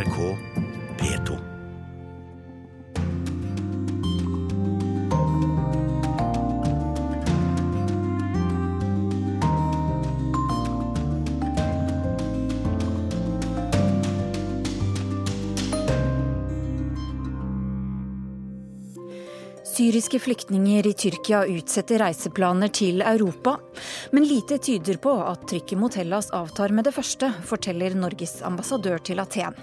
NRK P2. Syriske flyktninger i Tyrkia utsetter reiseplaner til Europa. Men lite tyder på at trykket mot Hellas avtar med det første, forteller Norges ambassadør til Aten.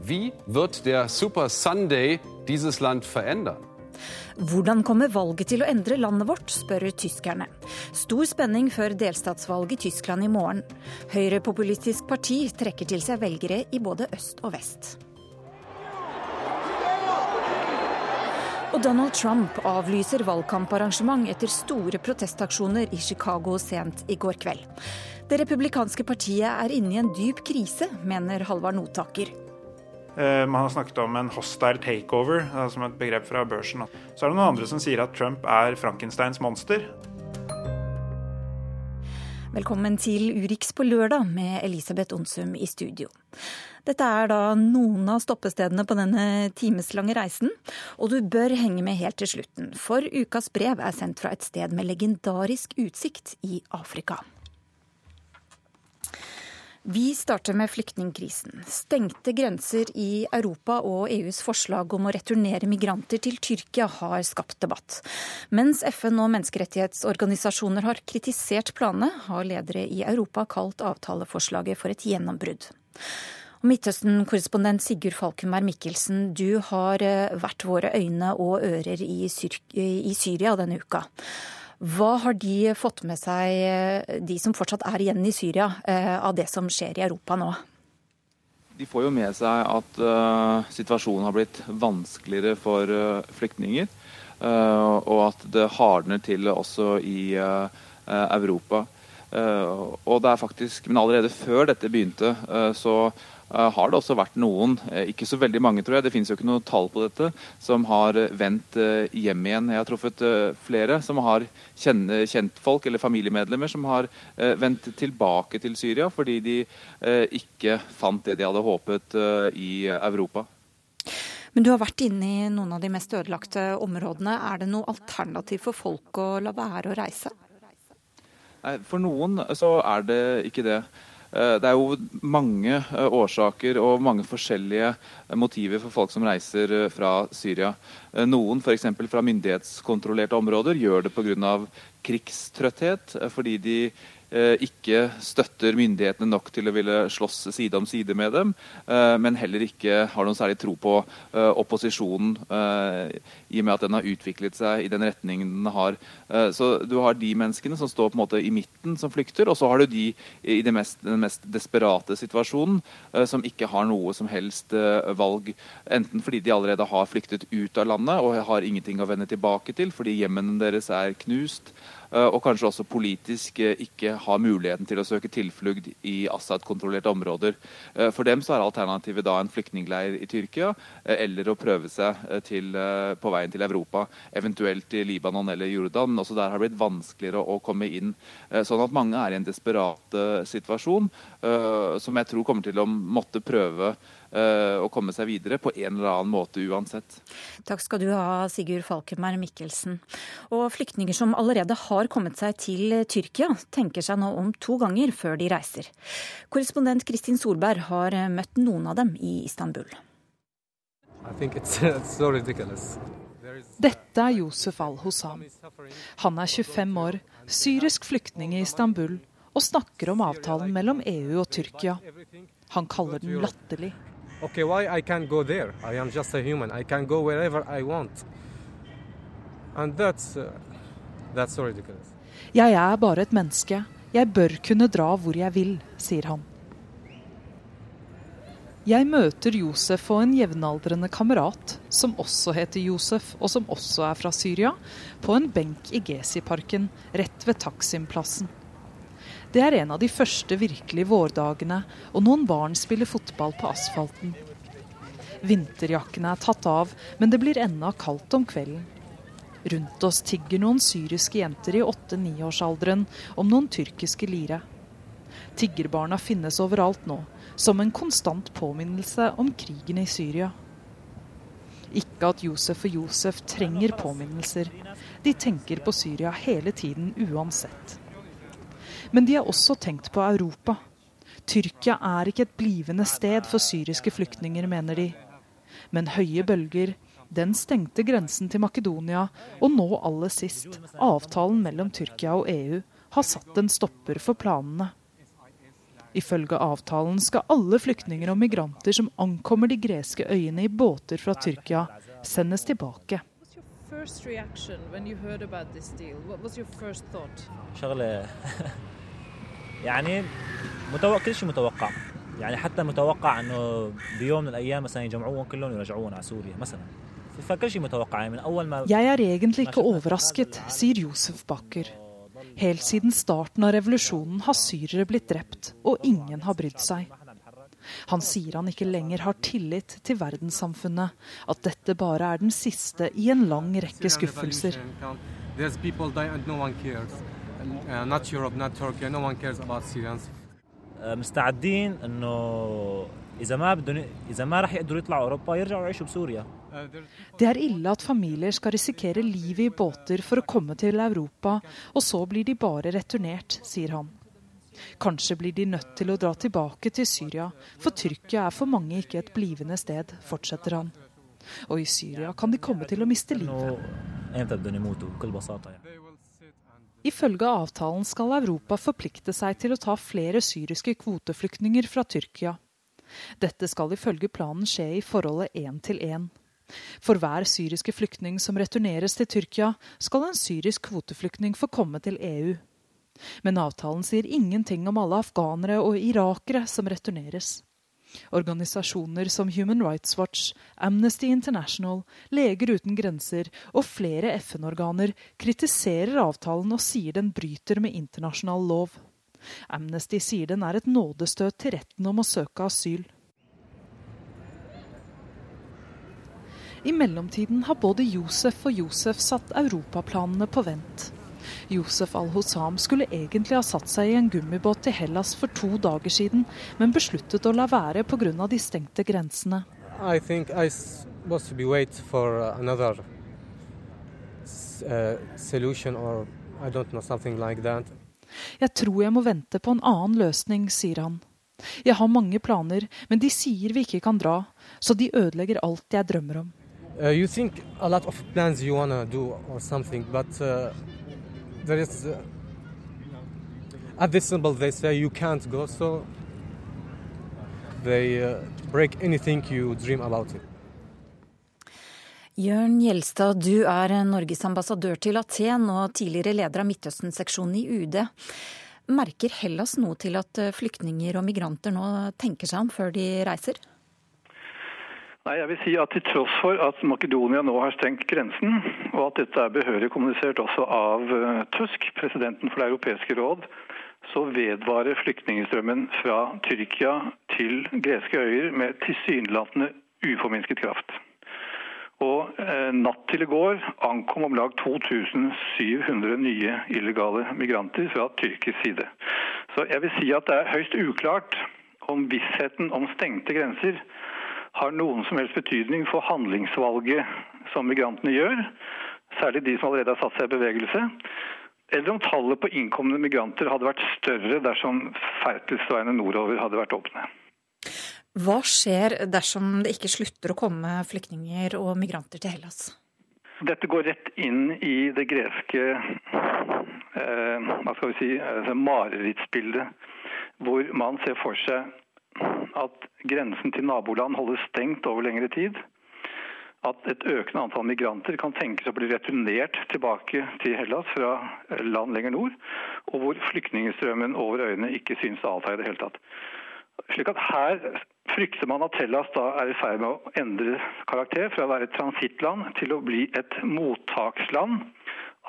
Wie wird der Super Sunday dieses Land verändern? Hvordan kommer valget til å endre landet vårt, spør tyskerne. Stor spenning før delstatsvalget i Tyskland i morgen. Høyrepopulistisk parti trekker til seg velgere i både øst og vest. Og Donald Trump avlyser valgkamparrangement etter store protestaksjoner i Chicago sent i går kveld. Det republikanske partiet er inne i en dyp krise, mener Halvard Notaker. Eh, man har snakket om en hostile takeover, eh, som et begrep fra børsen. Så er det noen andre som sier at Trump er Frankensteins monster. Velkommen til Urix på lørdag med Elisabeth Onsum i studio. Dette er da noen av stoppestedene på denne timeslange reisen, og du bør henge med helt til slutten, for ukas brev er sendt fra et sted med legendarisk utsikt i Afrika. Vi starter med flyktningkrisen. Stengte grenser i Europa og EUs forslag om å returnere migranter til Tyrkia har skapt debatt. Mens FN og menneskerettighetsorganisasjoner har kritisert planene, har ledere i Europa kalt avtaleforslaget for et gjennombrudd. Midtøsten-korrespondent Sigurd Falkenberg Mikkelsen, du har eh, vært våre øyne og ører i Syria denne uka. Hva har de fått med seg, eh, de som fortsatt er igjen i Syria, eh, av det som skjer i Europa nå? De får jo med seg at uh, situasjonen har blitt vanskeligere for uh, flyktninger. Uh, og at det hardner til også i Europa. og det er faktisk, Men allerede før dette begynte, så har det også vært noen, eh, ikke så veldig mange tror jeg, det finnes jo ikke noe tall på dette, som har eh, vendt hjem igjen. Jeg har truffet flere som har kjentfolk eller familiemedlemmer som har vendt tilbake til Syria fordi de ikke fant det de hadde håpet i Europa. Men du har vært inne i noen av de mest ødelagte områdene. Er det noe alternativ for folk å la være å reise? Nei, For noen så er det ikke det. Eh, det er jo mange eh, årsaker og mange forskjellige eh, motiver for folk som reiser fra Syria. Noen f.eks. fra myndighetskontrollerte områder gjør det pga. krigstrøtthet, fordi de ikke støtter myndighetene nok til å ville slåss side om side med dem, eh, men heller ikke har noen særlig tro på eh, opposisjonen, i og med at den har utviklet seg i den retningen den har. Så Du har de menneskene som står på en måte i midten, som flykter, og så har du de i mest, den mest desperate situasjonen, som ikke har noe som helst valg. Enten fordi de allerede har flyktet ut av landet og har ingenting å vende tilbake til fordi hjemmene deres er knust. Eh, og kanskje også politisk eh, ikke har muligheten til å søke tilflukt i Assad-kontrollerte områder. Eh, for dem så er alternativet da en flyktningleir i Tyrkia, eller å prøve seg til, på veien til Europa, eventuelt i Libanon eller Jordan. Også der har det blitt vanskeligere å komme inn. Sånn at mange er i en desperat situasjon, som jeg tror kommer til å måtte prøve å komme seg videre på en eller annen måte uansett. Takk skal du ha, Sigurd Falkenberg Mikkelsen. Og flyktninger som allerede har kommet seg til Tyrkia, tenker seg nå om to ganger før de reiser. Korrespondent Kristin Solberg har møtt noen av dem i Istanbul. Dette er Josef al-Hossam. Han er 25 år, syrisk flyktning i Istanbul og snakker om avtalen mellom EU og Tyrkia. Han kaller den latterlig. Okay, why I can't go there? I am just a human. I can go wherever I want. And that's, uh, that's so ridiculous. Jeg er bare et menneske. Jeg bør kunne dra hvor jeg vil, sier han. Jeg møter Josef og en jevnaldrende kamerat, som også heter Josef, og som også er fra Syria, på en benk i Gezi-parken rett ved Taksim-plassen. Det er en av de første virkelige vårdagene, og noen barn spiller fotball på asfalten. Vinterjakkene er tatt av, men det blir ennå kaldt om kvelden. Rundt oss tigger noen syriske jenter i åtte-niårsalderen om noen tyrkiske lire. Tiggerbarna finnes overalt nå, Som en konstant påminnelse om krigen i Syria. Ikke at Josef og Josef trenger påminnelser. De tenker på Syria hele tiden uansett. Men de har også tenkt på Europa. Tyrkia er ikke et blivende sted for syriske flyktninger, mener de. Men høye bølger, den stengte grensen til Makedonia, og nå aller sist avtalen mellom Tyrkia og EU, har satt en stopper for planene. Ifølge avtalen skal alle flyktninger og migranter som ankommer de greske øyene i båter fra Tyrkia, sendes tilbake. يعني متوقع كل شيء متوقع يعني حتى متوقع انه بيوم من الايام مثلا يجمعوهم كلهم ويرجعوهم على سوريا مثلا فكل شيء متوقع يعني من اول ما Jeg er egentlig ikke overrasket, sier Josef Bakker. Helt siden starten av revolusjonen har syrere blitt drept, og ingen har brydd seg. Han sier han ikke lenger har tillit til verdenssamfunnet, at dette bare er den siste i en lang rekke skuffelser. مستعدين انه اذا ما بدهم اذا ما راح يقدروا يطلعوا اوروبا يرجعوا يعيشوا بسوريا Det er ille at familier skal risikere livet i båter for å komme til Europa, og så blir de bare returnert, sier han. Kanskje blir de nødt til å dra tilbake til Syria, for Tyrkia er for mange ikke et blivende sted, fortsetter han. Og i Syria kan de komme til å miste livet. Ifølge avtalen skal Europa forplikte seg til å ta flere syriske kvoteflyktninger fra Tyrkia. Dette skal ifølge planen skje i forholdet én til én. For hver syriske flyktning som returneres til Tyrkia, skal en syrisk kvoteflyktning få komme til EU. Men avtalen sier ingenting om alle afghanere og irakere som returneres. Organisasjoner som Human Rights Watch, Amnesty International, Leger uten grenser og flere FN-organer kritiserer avtalen og sier den bryter med internasjonal lov. Amnesty sier den er et nådestøt til retten om å søke asyl. I mellomtiden har både Josef og Josef satt europaplanene på vent. Josef al-Hossam skulle egentlig ha satt seg i en gummibåt til Hellas for to dager siden, men besluttet å la være pga. de stengte grensene. I think I was to be wait for another uh, solution or I don't know something like that. Jeg tror jeg må vente på en annen løsning, sier han. Jeg har mange planer, men de sier vi ikke kan dra, så de ødelegger alt jeg drømmer om. Uh, you think a lot of plans you wanna do or something, but uh, there is uh, at this symbol they say you can't go, so they uh, break anything you dream about it. Jørn Gjelstad, du er Norges ambassadør til Aten og tidligere leder av Midtøsten-seksjonen i UD. Merker Hellas noe til at flyktninger og migranter nå tenker seg om før de reiser? Nei, jeg vil si at Til tross for at Makedonia nå har stengt grensen, og at dette er behørig kommunisert også av eh, Tusk, presidenten for Det europeiske råd, så vedvarer flyktningstrømmen fra Tyrkia til greske øyer med tilsynelatende uforminsket kraft. Og eh, Natt til i går ankom om lag 2700 nye illegale migranter fra tyrkisk side. Så jeg vil si at det er høyst uklart om vissheten om stengte grenser har noen som helst betydning for handlingsvalget som migrantene gjør, særlig de som allerede har satt seg i bevegelse, eller om tallet på innkomne migranter hadde vært større dersom ferdselsveiene nordover hadde vært åpne. Hva skjer dersom det ikke slutter å komme flyktninger og migranter til Hellas? Dette går rett inn i det greske eh, hva skal vi si, altså marerittsbildet, hvor man ser for seg at grensen til naboland holdes stengt over lengre tid. At et økende antall migranter kan tenkes å bli returnert tilbake til Hellas fra land lenger nord, og hvor flyktningstrømmen over øyene ikke synes å avta i det hele tatt. Slik at Her frykter man at Hellas da er i ferd med å endre karakter fra å være et transittland til å bli et mottaksland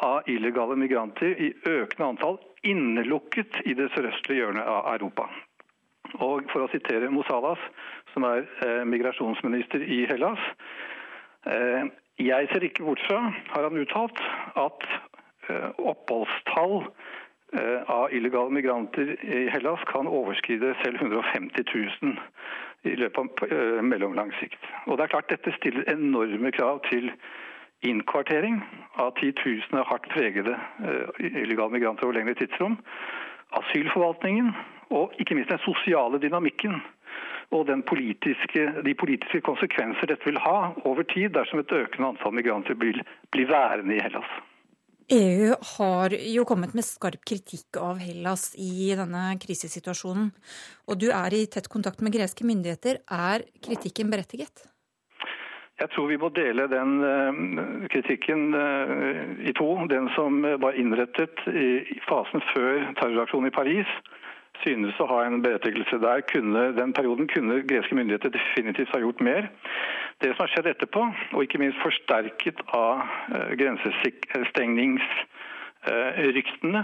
av illegale migranter i økende antall innelukket i det sørøstlige hjørnet av Europa. Og for å sitere Mosalas, som er eh, migrasjonsminister i Hellas. Eh, jeg ser ikke bort fra, har han uttalt, at eh, oppholdstall av illegale migranter i Hellas kan overskride selv 150 000 i løpet av mellomlang sikt. Og det er klart Dette stiller enorme krav til innkvartering av titusener hardt pregede illegale migranter over lengre tidsrom. Asylforvaltningen og ikke minst den sosiale dynamikken og politiske, de politiske konsekvenser dette vil ha over tid dersom et økende antall migranter blir, blir værende i Hellas. EU har jo kommet med skarp kritikk av Hellas i denne krisesituasjonen. Og du er i tett kontakt med greske myndigheter. Er kritikken berettiget? Jeg tror vi må dele den uh, kritikken uh, i to. Den som var innrettet i fasen før terroraksjonen i Paris, synes å ha en berettigelse der. Kunne, den perioden kunne greske myndigheter definitivt ha gjort mer. Det som har skjedd etterpå, og ikke minst forsterket av uh, grensestengningsryktene,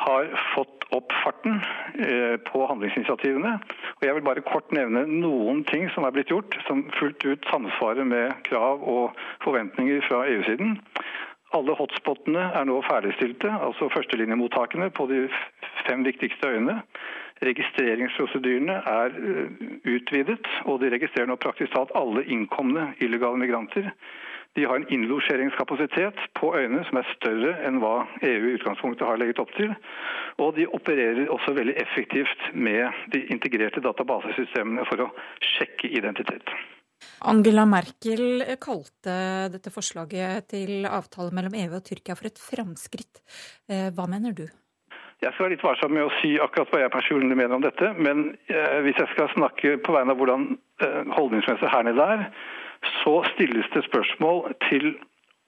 har fått opp farten uh, på handlingsinitiativene. Og Jeg vil bare kort nevne noen ting som er blitt gjort, som fullt ut samsvarer med krav og forventninger fra EU-siden. Alle hotspotene er nå ferdigstilte, altså førstelinjemottakene på de fem viktigste øyene. Registreringsprosedyrene er eh, utvidet, og de registrerer nå praktisk talt alle innkomne illegale migranter. De har en innlosjeringskapasitet på øyene som er større enn hva EU i utgangspunktet har legget opp til. Og de opererer også veldig effektivt med de integrerte databasesystemene for å sjekke identitet. Angela Merkel kalte dette forslaget til avtale mellom EU og Tyrkia for et framskritt. Eh, hva mener du? Jeg skal være litt varsom med å si akkurat hva jeg personlig mener om dette. Men eh, hvis jeg skal snakke på vegne av hvordan eh, holdningsmessig her nede er, så stilles det spørsmål til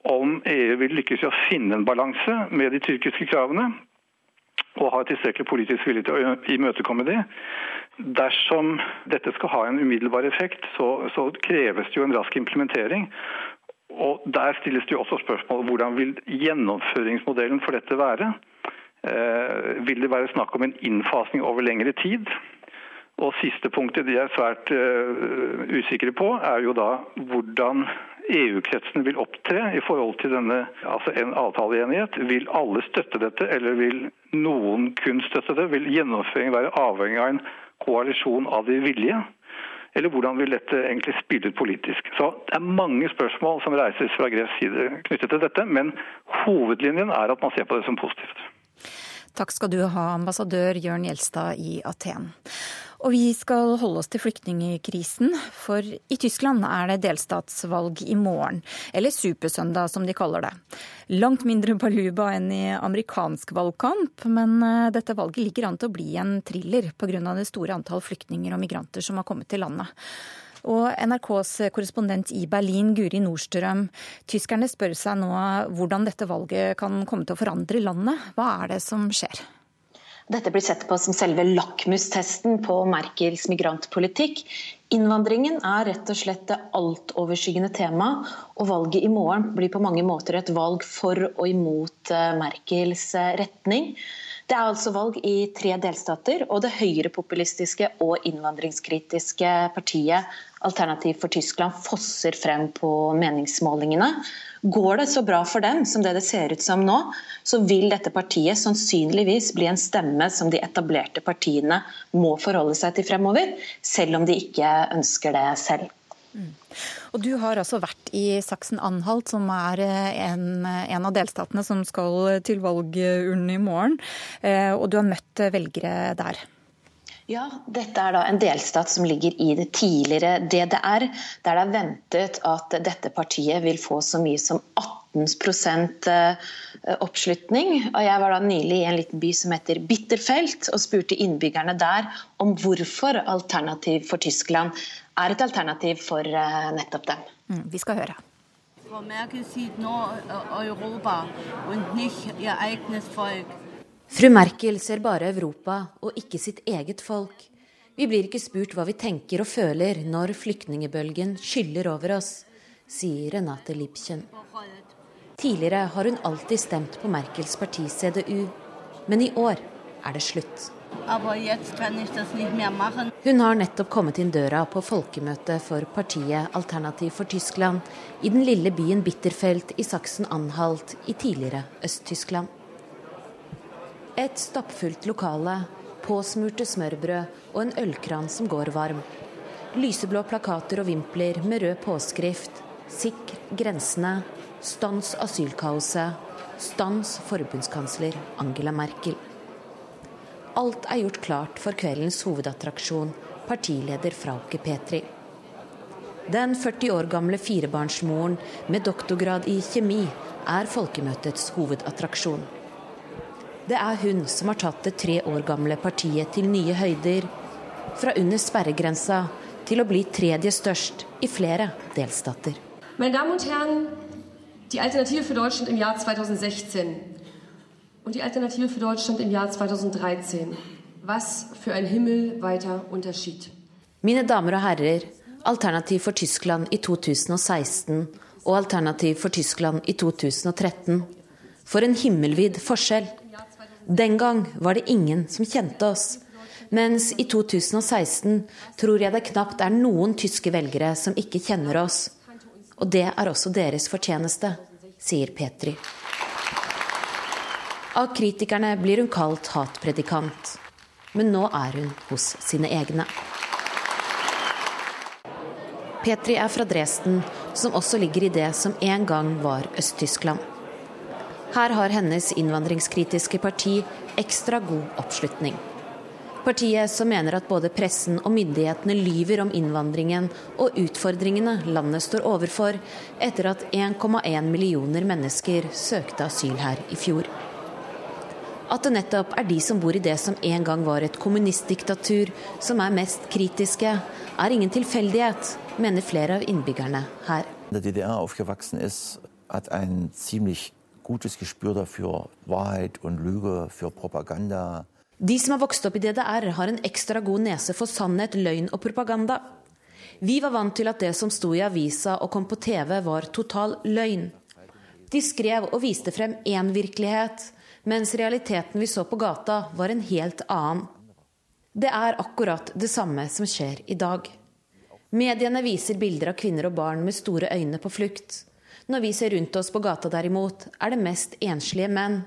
om EU vil lykkes i å finne en balanse med de tyrkiske kravene og har tilstrekkelig politisk vilje til å imøtekomme de. Dersom dette skal ha en umiddelbar effekt, så, så kreves det jo en rask implementering. Og Der stilles det jo også spørsmål hvordan vil gjennomføringsmodellen for dette være. Eh, vil det være snakk om en innfasing over lengre tid? Og Siste punktet de er svært uh, usikre på, er jo da hvordan EU-kretsen vil opptre i forhold til denne, altså en avtaleenighet. Vil alle støtte dette, eller vil noen kun støtte det? Vil gjennomføringen være avhengig av en koalisjon av de vilje? Eller hvordan vil dette egentlig spille ut politisk? Så Det er mange spørsmål som reises fra gresk side knyttet til dette, men hovedlinjen er at man ser på det som positivt. Takk skal du ha, ambassadør Jørn Gjelstad i Aten. Og vi skal holde oss til flyktningkrisen, for i Tyskland er det delstatsvalg i morgen. Eller supersøndag, som de kaller det. Langt mindre baluba enn i amerikansk valgkamp, men eh, dette valget ligger an til å bli en thriller pga. det store antall flyktninger og migranter som har kommet til landet. Og NRKs korrespondent i Berlin, Guri Nordstrøm. Tyskerne spør seg nå hvordan dette valget kan komme til å forandre landet. Hva er det som skjer? Dette blir sett på som selve lakmustesten på Merkels migrantpolitikk. Innvandringen er rett og slett det altoverskyggende tema, og valget i morgen blir på mange måter et valg for og imot eh, Merkels eh, retning. Det er altså valg i tre delstater, og det høyrepopulistiske og innvandringskritiske partiet Alternativ for Tyskland fosser frem på meningsmålingene. Går det så bra for dem som det det ser ut som nå, så vil dette partiet sannsynligvis bli en stemme som de etablerte partiene må forholde seg til fremover, selv om de ikke ønsker det selv. Mm. Og Du har altså vært i Saksen-Anhalt, som er eh, en, en, av delstatene som skal til valgurnen i morgen. Eh, og du har møtt velgere der. Ja, dette er da en delstat som ligger i det tidligere DDR, der det er ventet at dette partiet vil få så mye som 18 eh, oppslutning. Og jeg var da nylig i en liten by som heter Bitterfelt, og spurte innbyggerne der om hvorfor Alternativ for Tyskland er et alternativ for eh, nettopp dem. Mm, vi skal høre. Frau Merkel sieht nur Europa und nicht ihr eigenes Volk. Fru Merkel ser bare Europa og ikke sitt eget folk. Vi blir ikke spurt hva vi tenker og føler når flyktningebølgen skyller over oss, sier Renate Lipchen. Tidligere har hun alltid stemt på Merkels parti CDU, men i år er det slutt. Hun har nettopp kommet inn døra på folkemøtet for partiet Alternativ for Tyskland i den lille byen Bitterfeld i Saksen-Anhalt i tidligere Øst-Tyskland. Et stappfullt lokale, påsmurte smørbrød og en ølkran som går varm. Lyseblå plakater og vimpler med rød påskrift. Sikr grensene. Stans asylkaoset. Stans forbundskansler Angela Merkel. Alt er gjort klart for kveldens hovedattraksjon, partileder Frauke Petri. Den 40 år gamle firebarnsmoren med doktorgrad i kjemi er folkemøtets hovedattraksjon. Det er hun som har tatt det tre år gamle partiet til nye høyder. Fra under sperregrensa til å bli tredje størst i flere delstater. Meine Damen und Herren, die Alternative für Deutschland im Jahr 2016 und die Alternative für Deutschland im Jahr 2013. Was für ein himmelweiter Unterschied. Mine damer og herrer, Alternativ for Tyskland i 2016 og Alternativ for Tyskland i 2013. For en himmelvid forskjell. Den gang var det ingen som kjente oss. Mens i 2016 tror jeg det knapt er noen tyske velgere som ikke kjenner oss. Og det er også deres fortjeneste, sier Petri. Av kritikerne blir hun kalt hatpredikant. Men nå er hun hos sine egne. Petri er fra Dresden, som også ligger i det som en gang var Øst-Tyskland. Her har hennes innvandringskritiske parti ekstra god oppslutning. Partiet som mener at både pressen og myndighetene lyver om innvandringen og utfordringene landet står overfor etter at 1,1 millioner mennesker søkte asyl her i fjor. At det nettopp er de som bor i det som en gang var et kommunistdiktatur, som er mest kritiske, er ingen tilfeldighet, mener flere av innbyggerne her. Der DDR aufgewachsen ist, hat ein ziemlich gutes Gespür dafür, Wahrheit und Lüge, für Propaganda. De som har vokst opp i DDR, har en ekstra god nese for sannhet, løgn og propaganda. Vi var vant til at det som sto i avisa og kom på TV, var total løgn. De skrev og viste frem én virkelighet, mens realiteten vi så på gata, var en helt annen. Det er akkurat det samme som skjer i dag. Mediene viser bilder av kvinner og barn med store øyne på flukt. Når vi ser rundt oss på gata derimot, er det mest enslige menn.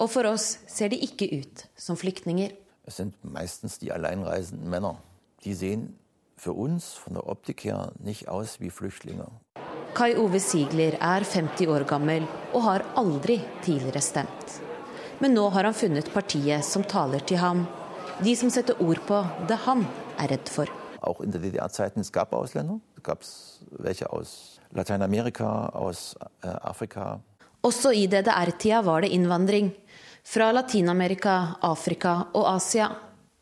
Og for oss ser de ikke ut som flyktninger. Det sind meistens die alleinreisenden Männer. Die sehen für uns von der Optik her nicht aus wie Flüchtlinge. Kai Ove Sigler er 50 år gammel og har aldri tidligere stemt. Men nå har han funnet partiet som taler til ham. De som setter ord på det han er redd for. Auch in der DDR-Zeiten es gab Ausländer. Es welche aus Lateinamerika, aus äh, Afrika. Også i DDR-tida var det innvandring. Fra Latin-Amerika, Afrika og Asia.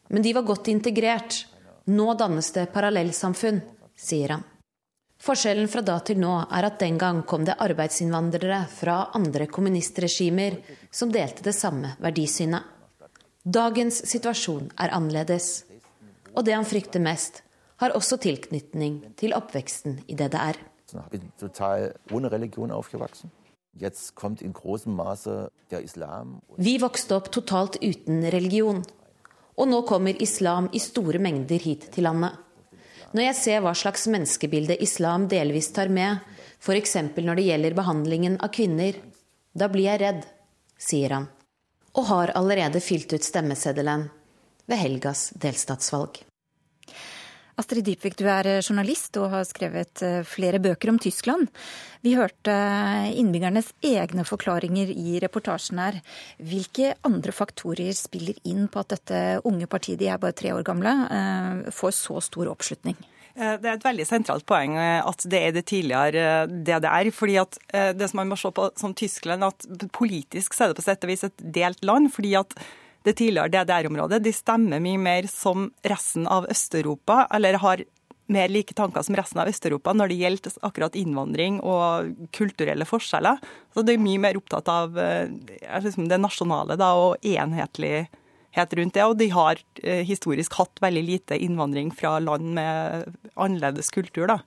Men de var godt integrert. Nå dannes det parallellsamfunn, sier han. Forskjellen fra da til nå er at den gang kom det arbeidsinnvandrere fra andre kommunistregimer som delte det samme verdisynet. Dagens situasjon er annerledes. Og det han frykter mest, har også tilknytning til oppveksten i DDR. Vi vokste opp totalt uten religion. Og nå kommer islam i store mengder hit til landet. Når jeg ser hva slags menneskebilde islam delvis tar med, f.eks. når det gjelder behandlingen av kvinner, da blir jeg redd, sier han. Og har allerede fylt ut stemmeseddelen ved helgas delstatsvalg. Astrid Dybvik, du er journalist og har skrevet eh, flere bøker om Tyskland. Vi hørte innbyggernes egne forklaringer i reportasjen her. Hvilke andre faktorer spiller inn på at dette unge partiet, de er bare tre år gamle, eh, får så stor oppslutning? Eh, det er et veldig sentralt poeng at det er det tidligere DDR. fordi at det som man må se på som Tyskland, at politisk så er det på sett og vis et delt land. fordi at det tidligere DDR-området, de stemmer mye mer som resten av Øst-Europa, eller har mer like tanker som resten av Øst-Europa når det gjelder akkurat innvandring og kulturelle forskjeller. Så de er mye mer opptatt av liksom det nasjonale da, og enhetlighet rundt det. Og de har eh, historisk hatt veldig lite innvandring fra land med annerledes kultur. da.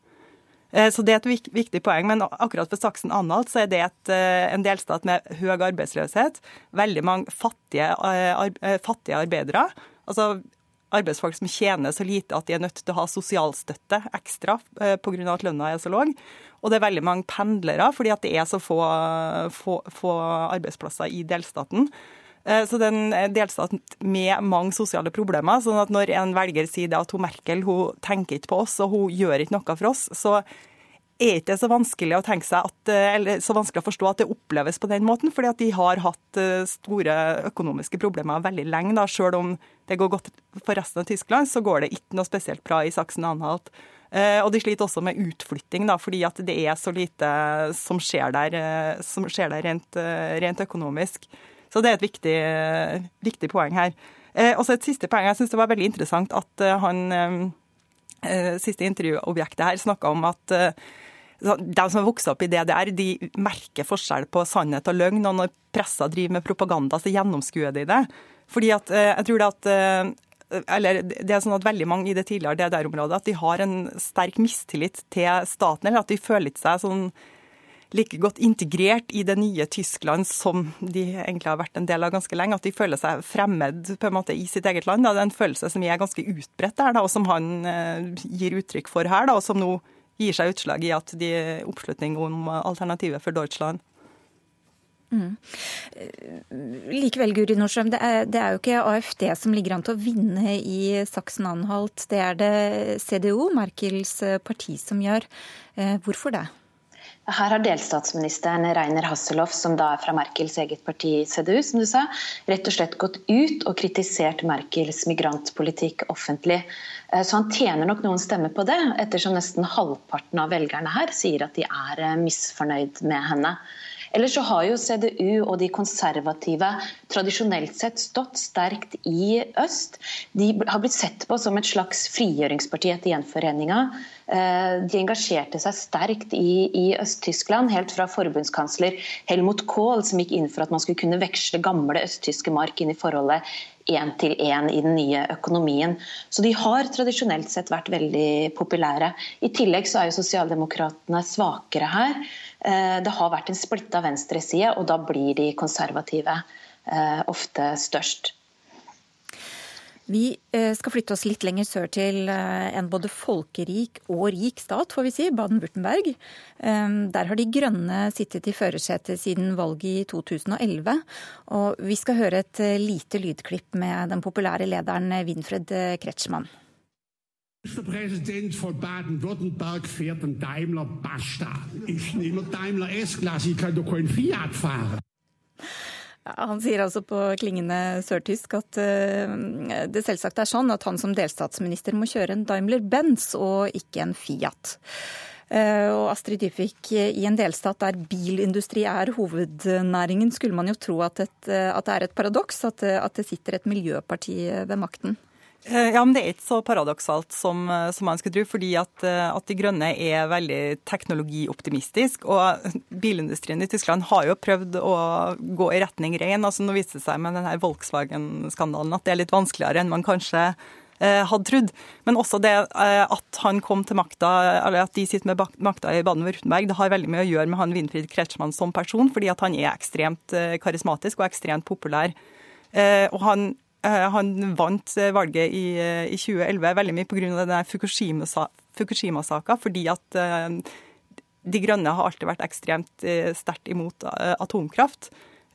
Eh, så det er et viktig poeng. Men akkurat for Saksen-Anhalt så er det et, eh, en delstat med høy arbeidsløshet. Veldig mange fattige, eh, fattige arbeidere. Altså arbeidsfolk som tjener så lite at de er nødt til å ha sosialstøtte ekstra pga. at lønna er så lav. Og det er veldig mange pendlere fordi at det er så få, få, få arbeidsplasser i delstaten. Eh, så det er en delstat med mange sosiale problemer. sånn at når en velger sier at hun Merkel hun tenker ikke på oss og hun gjør ikke noe for oss, så er ikke det så vanskelig å tenke seg at, eh, eller så vanskelig å forstå at det oppleves på den måten, fordi at de har hatt eh, store økonomiske problemer veldig lenge. da, Selv om det går godt for resten av Tyskland, så går det ikke noe spesielt bra i Saksen-Anhalt. Og de sliter også med utflytting, da, fordi at det er så lite som skjer der, som skjer der rent, rent økonomisk. Så det er et viktig, viktig poeng her. Eh, også et siste poeng. Jeg syns det var veldig interessant at eh, han eh, siste intervjuobjektet her snakka om at de som har vokst opp i DDR, de merker forskjell på sannhet og løgn. Og når pressa driver med propaganda, så gjennomskuer de det. Fordi at jeg tror det at eller det er sånn at veldig mange i det tidligere DDR-området at de har en sterk mistillit til staten, eller at de føler seg sånn like godt integrert i det nye Tyskland som de egentlig har vært en del av ganske lenge. At de føler seg fremmed på en måte i sitt eget land. Det er en følelse som er ganske utbredt der, og som han eh, gir uttrykk for her. Og som nå gir seg utslag i at de oppslutning om alternativet for Deutschland. Mm. Likevel, Guri Nordstrøm, det er, det er, jo ikke AFD som ligger an til å vinne i Saksen-Anhalt. Det er det CDO, Merkels parti, som gjør. Eh, hvorfor det? Her har delstatsministeren Reiner Hasselhoff, som da er fra Merkels eget parti CDU, som du sa, rett og slett gått ut og kritisert Merkels migrantpolitikk offentlig. Eh, så han tjener nok noen stemmer på det, ettersom nesten halvparten av velgerne her sier at de er eh, misfornøyd med henne. Ellers så har jo CDU og de konservative tradisjonelt sett stått sterkt i øst. De har blitt sett på som et slags frigjøringsparti etter gjenforeninga. Eh, de engasjerte seg sterkt i, i Øst-Tyskland, helt fra forbundskansler Helmut Kohl, som gikk inn for at man skulle kunne veksle gamle østtyske mark inn i forholdet én til én i den nye økonomien. Så de har tradisjonelt sett vært veldig populære. I tillegg så er jo sosialdemokratene svakere her. Eh, det har vært en splitta venstreside, og da blir de konservative eh, ofte størst. Vi eh, skal flytte oss litt lenger sør til en både folkerik og rik stat, får vi si, Baden-Würtemberg. Der har De grønne sittet i førersetet siden valget i 2011. Og vi skal høre et lite lydklipp med den populære lederen Winfred Kretschmann. Ministerpräsident von Baden-Württemberg fährt einen Daimler Basta. Ich nehme Daimler S-Klasse, ich kann doch kein Fiat fahren. Han sier altså på klingende sørtysk at uh, det selvsagt er sånn at han som delstatsminister må kjøre en Daimler-Benz og ikke en Fiat. Uh, og Astrid Dybvik, i en delstat der bilindustri er hovednæringen, skulle man jo tro at, et, at det er et paradoks at, at det sitter et miljøparti ved makten? Eh, ja, men Det er ikke så paradoksalt som, eh, som man skulle tro. fordi at, eh, at, De Grønne er veldig teknologioptimistisk. Og bilindustrien i Tyskland har jo prøvd å gå i retning ren. altså Nå viste det seg med denne Volkswagen-skandalen at det er litt vanskeligere enn man kanskje eh, hadde trodd. Men også det eh, at han kom til makta, eller at de sitter med makta i Baden-Württemberg, det har veldig mye å gjøre med han Winfried Kretschmann som person, fordi at han er ekstremt eh, karismatisk og ekstremt populær. og han han vant eh, valget i, eh, i 2011 veldig mye pga. Fukushima-saka, fordi at De Grønne har alltid vært ekstremt sterkt imot atomkraft.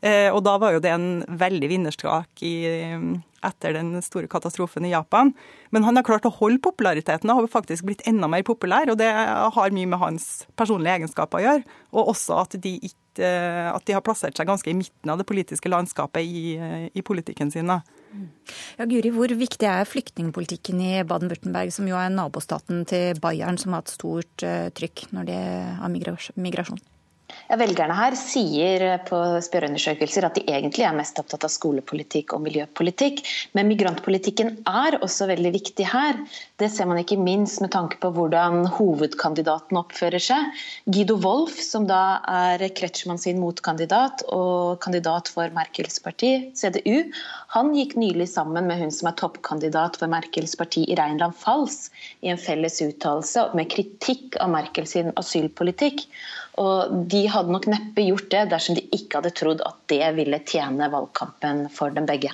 Og da var jo det en veldig vinnerstrak etter den store katastrofen i Japan. Men han har klart å holde populariteten og har faktisk blitt enda mer populær. Og det har mye med hans personlige egenskaper å gjøre. Og også at de, ikke, at de har plassert seg ganske i midten av det politiske landskapet i, i politikken sin. Da. Ja, Guri, Hvor viktig er flyktningpolitikken i Baden-Würtemberg, som jo er nabostaten til Bayern, som har hatt stort eh, trykk når det er migrasjon? Velgerne her sier på spørreundersøkelser at de egentlig er mest opptatt av skolepolitikk og miljøpolitikk. Men migrantpolitikken er også veldig viktig her. Det ser man ikke minst med tanke på hvordan hovedkandidaten oppfører seg. Guido Wolf, som da er Kretschmann sin motkandidat og kandidat for Merkels parti, CDU, han gikk nylig sammen med hun som er toppkandidat for Merkels parti i Reinland-Falls, i en felles uttalelse med kritikk av Merkels asylpolitikk. Og de hadde nok neppe gjort det dersom de ikke hadde trodd at det ville tjene valgkampen for dem begge.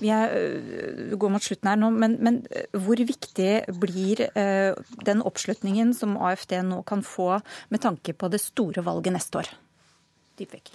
Vi er, øh, går mot slutten her nå, men, men, øh, hvor viktig blir uh, den oppslutningen som AFD nå kan få med tanke på det store valget neste år? Dypvik.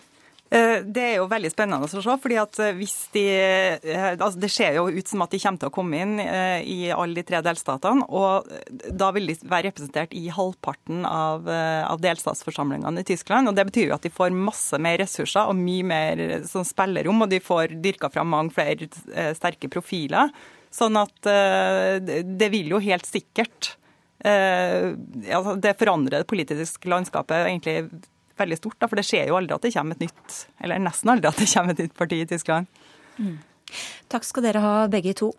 Eh, det er jo veldig spennende å se. fordi at eh, hvis de, eh, altså Det ser jo ut som at de kommer til å komme inn i alle de tre delstatene. Og da vil de være representert i halvparten av, av delstatsforsamlingene i Tyskland. og Det betyr jo at de får masse mer ressurser og mye mer sånn spillerom. Og de får dyrka fram mange flere sterke profiler. Sånn at det vil jo helt sikkert altså Det forandrer det politiske landskapet egentlig veldig stort. Da, for det skjer jo aldri at det kommer et nytt, eller nesten aldri at det kommer et nytt parti i Tyskland. Mm. Takk skal dere ha begge to.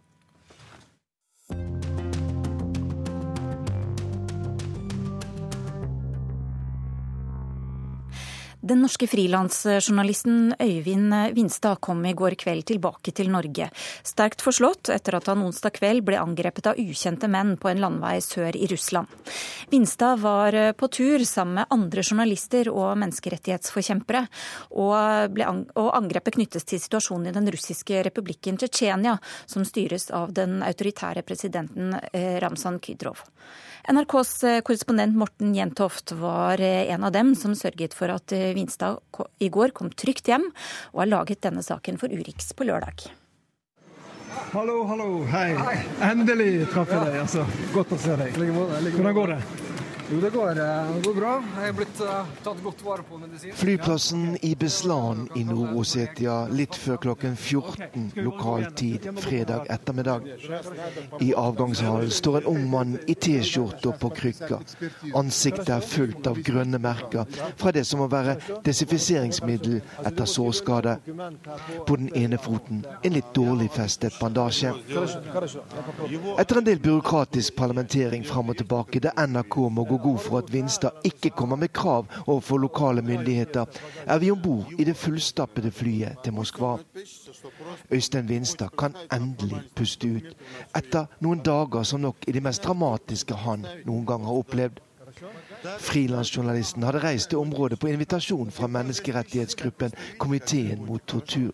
Den norske frilansjournalisten Øyvind Vinstad kom i går kveld tilbake til Norge. Sterkt forslått etter at han onsdag kveld ble angrepet av ukjente menn på en landvei sør i Russland. Vinstad var på tur sammen med andre journalister og menneskerettighetsforkjempere, og, ble, og angrepet knyttes til situasjonen i den russiske republikken Tsjetsjenia, som styres av den autoritære presidenten eh, Ramzan Kydrov. NRKs eh, korrespondent Morten Jentoft var eh, en av dem som sørget for at eh, Vinstad i går kom trygt hjem, og har laget denne saken for Urix på lørdag. Hallo, hallo, hei. Endelig traff jeg deg. altså. Godt å se deg. Hvordan går det? Jo, det går, eh, det går, bra. Jeg er blitt uh, tatt godt vare på medisin. Flyplassen i Beslan i Nord-Ossetia litt før klokken 14 lokal tid fredag ettermiddag. I avgangshallen står en ung mann i T-skjorte på krykker. Ansiktet er fullt av grønne merker fra det som må være desinfiseringsmiddel etter sårskade. På den ene foten en litt dårlig festet bandasje. Etter en del byråkratisk parlamentering fram og tilbake der NRK må gå god for at Vinstad ikke kommer med krav overfor lokale myndigheter, er vi om bord i det fullstappede flyet til Moskva. Øystein Vinstad kan endelig puste ut, etter noen dager som nok er de mest dramatiske han noen gang har opplevd. Frilansjournalisten hadde reist til området på invitasjon fra menneskerettighetsgruppen Komiteen mot tortur.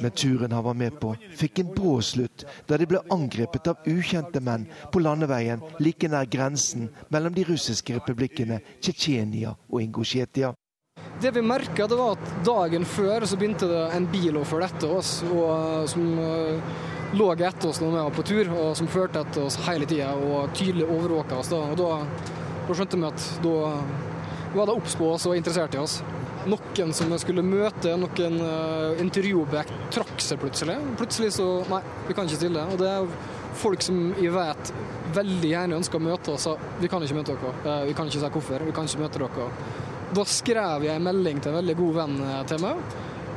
Men turen han var med på, fikk en brå slutt da de ble angrepet av ukjente menn på landeveien like nær grensen mellom de russiske republikkene Tsjetsjenia og Ingusjetia. Det vi merka, var at dagen før så begynte det en bil å følge etter oss. Og, eh, som uh, lå etter oss når vi var på tur, og som førte etter oss hele tida og tydelig overvåka oss. Da. Og da, da skjønte vi at da var det obs på oss og interessert i oss noen som jeg skulle møte, noen uh, intervjuobjekt, trakk seg plutselig. Plutselig så Nei, vi kan ikke stille. Og det er folk som jeg vet veldig gjerne ønsker å møte sa vi kan ikke møte dere. Uh, vi kan ikke si hvorfor. Vi kan ikke møte dere. Da skrev jeg en melding til en veldig god venn eh, til meg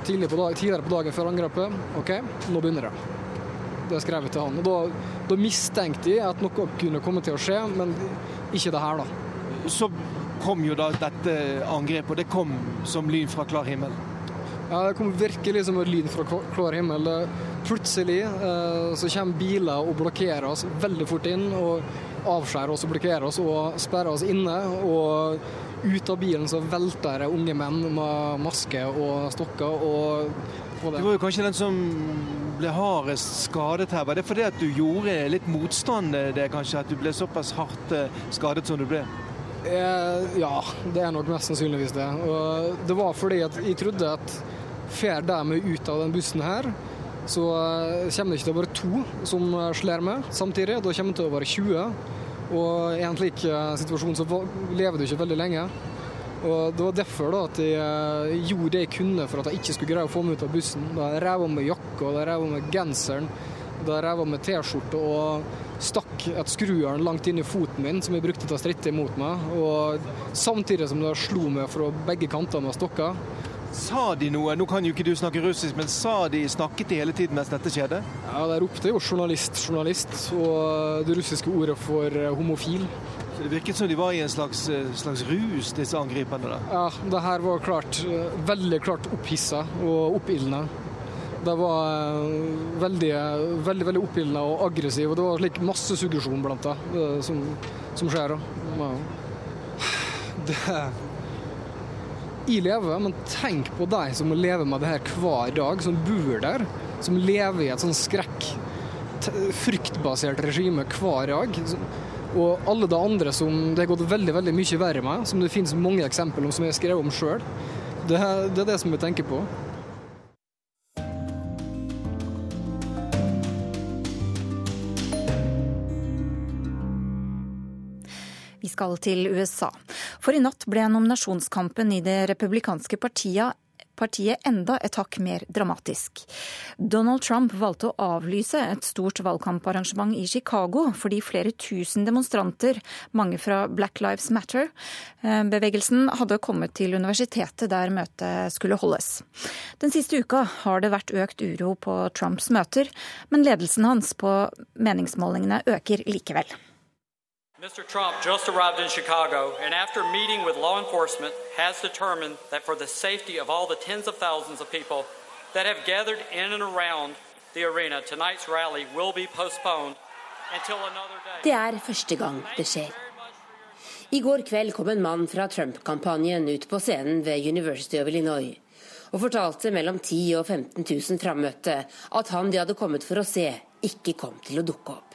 tidligere på, dag, tidligere på dagen før angrepet. OK, nå begynner det. Det skrev jeg til han. Og da, da mistenkte jeg at noe kunne komme til å skje, men ikke det her, da. Så kom jo da dette angrepet, og det kom som lyn fra klar himmel. Ja, det kom virkelig som et lyn fra klar himmel. Plutselig eh, så kommer biler og blokkerer oss veldig fort inn. og Avskjærer oss og blokkerer oss og sperrer oss inne. Og ut av bilen så velter det unge menn med maske og stokker. og det. Du var jo kanskje den som ble hardest skadet her. Var det fordi at du gjorde litt motstand, det kanskje, at du ble såpass hardt eh, skadet som du ble? Eh, ja, det er nok mest sannsynligvis det. Og det var fordi at jeg trodde at fer de ut av den bussen her, så eh, kommer det ikke til å være to som slår med samtidig. Da kommer det til å være 20. Og i en slik eh, situasjon så lever du ikke veldig lenge. Og Det var derfor da at jeg gjorde det jeg kunne for at jeg ikke skulle greie å få meg ut av bussen. Da jeg rev av meg jakka, da rev av meg genseren, da jeg rev med T-skjorte og stakk et skrujern langt inn i foten min, som jeg brukte til å stritte imot meg. Og samtidig som de slo meg fra begge kanter med stokker. Sa de noe? Nå kan jo ikke du snakke russisk, men sa de, snakket de hele tiden mens dette skjedde? Ja, De ropte jo 'journalist, journalist', og det russiske ordet for eh, homofil. Så Det virket som de var i en slags, eh, slags rus, disse angriperne? da? Ja, det her var klart, eh, veldig klart opphissa og oppildna. Det var eh, veldig, veldig, veldig oppildna og aggressiv. Og det var slik massesuggesjon blant det som, som skjer. Ja. Det Jeg lever, men tenk på de som må leve med det her hver dag, som bor der. Som lever i et sånn skrekk, fryktbasert regime hver dag. Og alle de andre som det har gått veldig veldig mye verre med, som det finnes mange eksempler om som jeg har skrevet om sjøl Det, det er det som vi tenker på. Vi skal til USA. For i natt ble nominasjonskampen i det republikanske partiet partiet enda et hakk mer dramatisk. Donald Trump valgte å avlyse et stort valgkamparrangement i Chicago fordi flere tusen demonstranter, mange fra Black Lives Matter-bevegelsen, hadde kommet til universitetet der møtet skulle holdes. Den siste uka har det vært økt uro på Trumps møter, men ledelsen hans på meningsmålingene øker likevel. Mr. Trump just arrived in Chicago and, after meeting with law enforcement, has determined that for the safety of all the tens of thousands of people that have gathered in and around the arena, tonight's rally will be postponed until another day. Det er første gang det skjer. I går kveld kom en mann fra Trump-kampanjen ut på scenen ved University of Illinois og fortalte mellom 10 og 15 000 frammøtte at han de hadde kommet for å se, ikke kom til å dukke opp.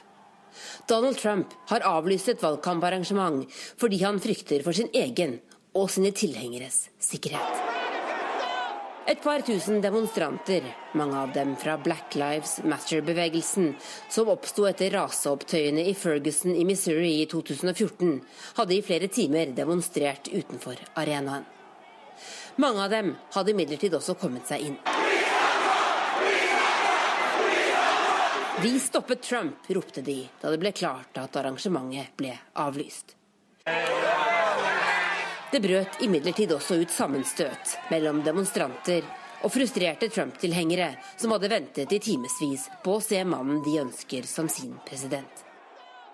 Donald Trump har avlyst et valgkamparrangement fordi han frykter for sin egen og sine tilhengeres sikkerhet. Et par tusen demonstranter, mange av dem fra Black Lives Matter-bevegelsen, som oppsto etter raseopptøyene i Ferguson i Missouri i 2014, hadde i flere timer demonstrert utenfor arenaen. Mange av dem hadde imidlertid også kommet seg inn. Vi stoppet Trump, ropte de da det ble klart at arrangementet ble avlyst. Det brøt imidlertid også ut sammenstøt mellom demonstranter og frustrerte Trump-tilhengere som hadde ventet i timevis på å se mannen de ønsker som sin president.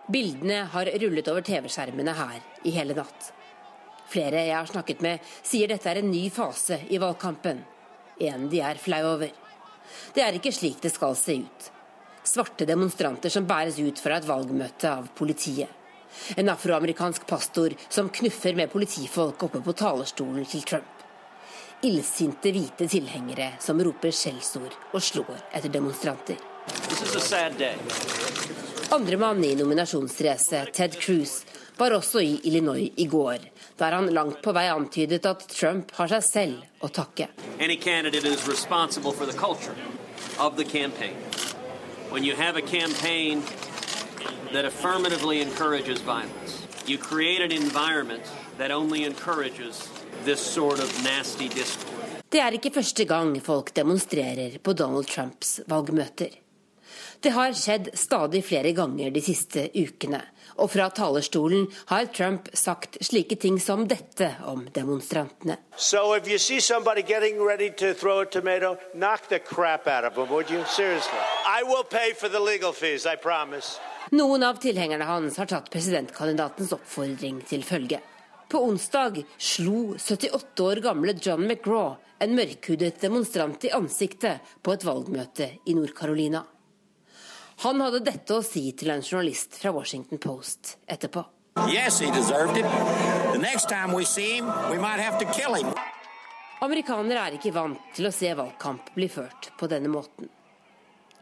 Bildene har rullet over TV-skjermene her i hele natt. Flere jeg har snakket med, sier dette er en ny fase i valgkampen. En de er flau over. Det er ikke slik det skal se ut svarte demonstranter som bæres ut fra et valgmøte av politiet. En afroamerikansk pastor som knuffer med politifolk oppe på talerstolen til Trump. Illsinte hvite tilhengere som roper skjellsord og slår etter demonstranter. Andremann i nominasjonsracet, Ted Cruz, var også i Illinois i går, der han langt på vei antydet at Trump har seg selv å takke. Any candidate is responsible for the culture of the campaign. When you have a campaign that affirmatively encourages violence, you create an environment that only encourages this sort of nasty discourse. Det er ikke første gang folk demonstrerer på Donald Trumps valgmøter. Det har skjedd stadig flere ganger de siste ukene. Og fra talerstolen har Trump sagt slike ting som dette om demonstrantene. So tomato, fees, Noen av tilhengerne hans har tatt presidentkandidatens oppfordring til følge. På onsdag slo 78 år gamle John McGraw en mørkhudet demonstrant i ansiktet på et valgmøte i Nord-Carolina. Han hadde dette å si til en journalist fra Washington Post etterpå. Yes, Amerikanere er ikke vant til å se valgkamp bli ført på denne måten.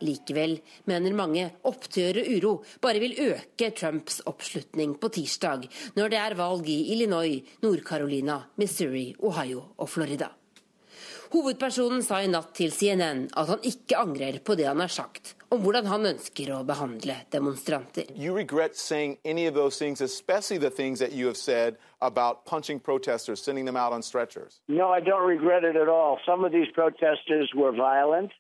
Likevel mener mange opptøyer og uro bare vil øke Trumps oppslutning på tirsdag, når det er valg i Illinois, Nord-Carolina, Missouri, Ohio og Florida. Hovedpersonen sa i natt til CNN at han ikke angrer på det han har sagt om hvordan han ønsker å behandle demonstranter. You regret saying any of those things, especially the things that you have said about punching protesters, sending them out on stretchers. No, I don't regret it at all. Some of these protesters were violent.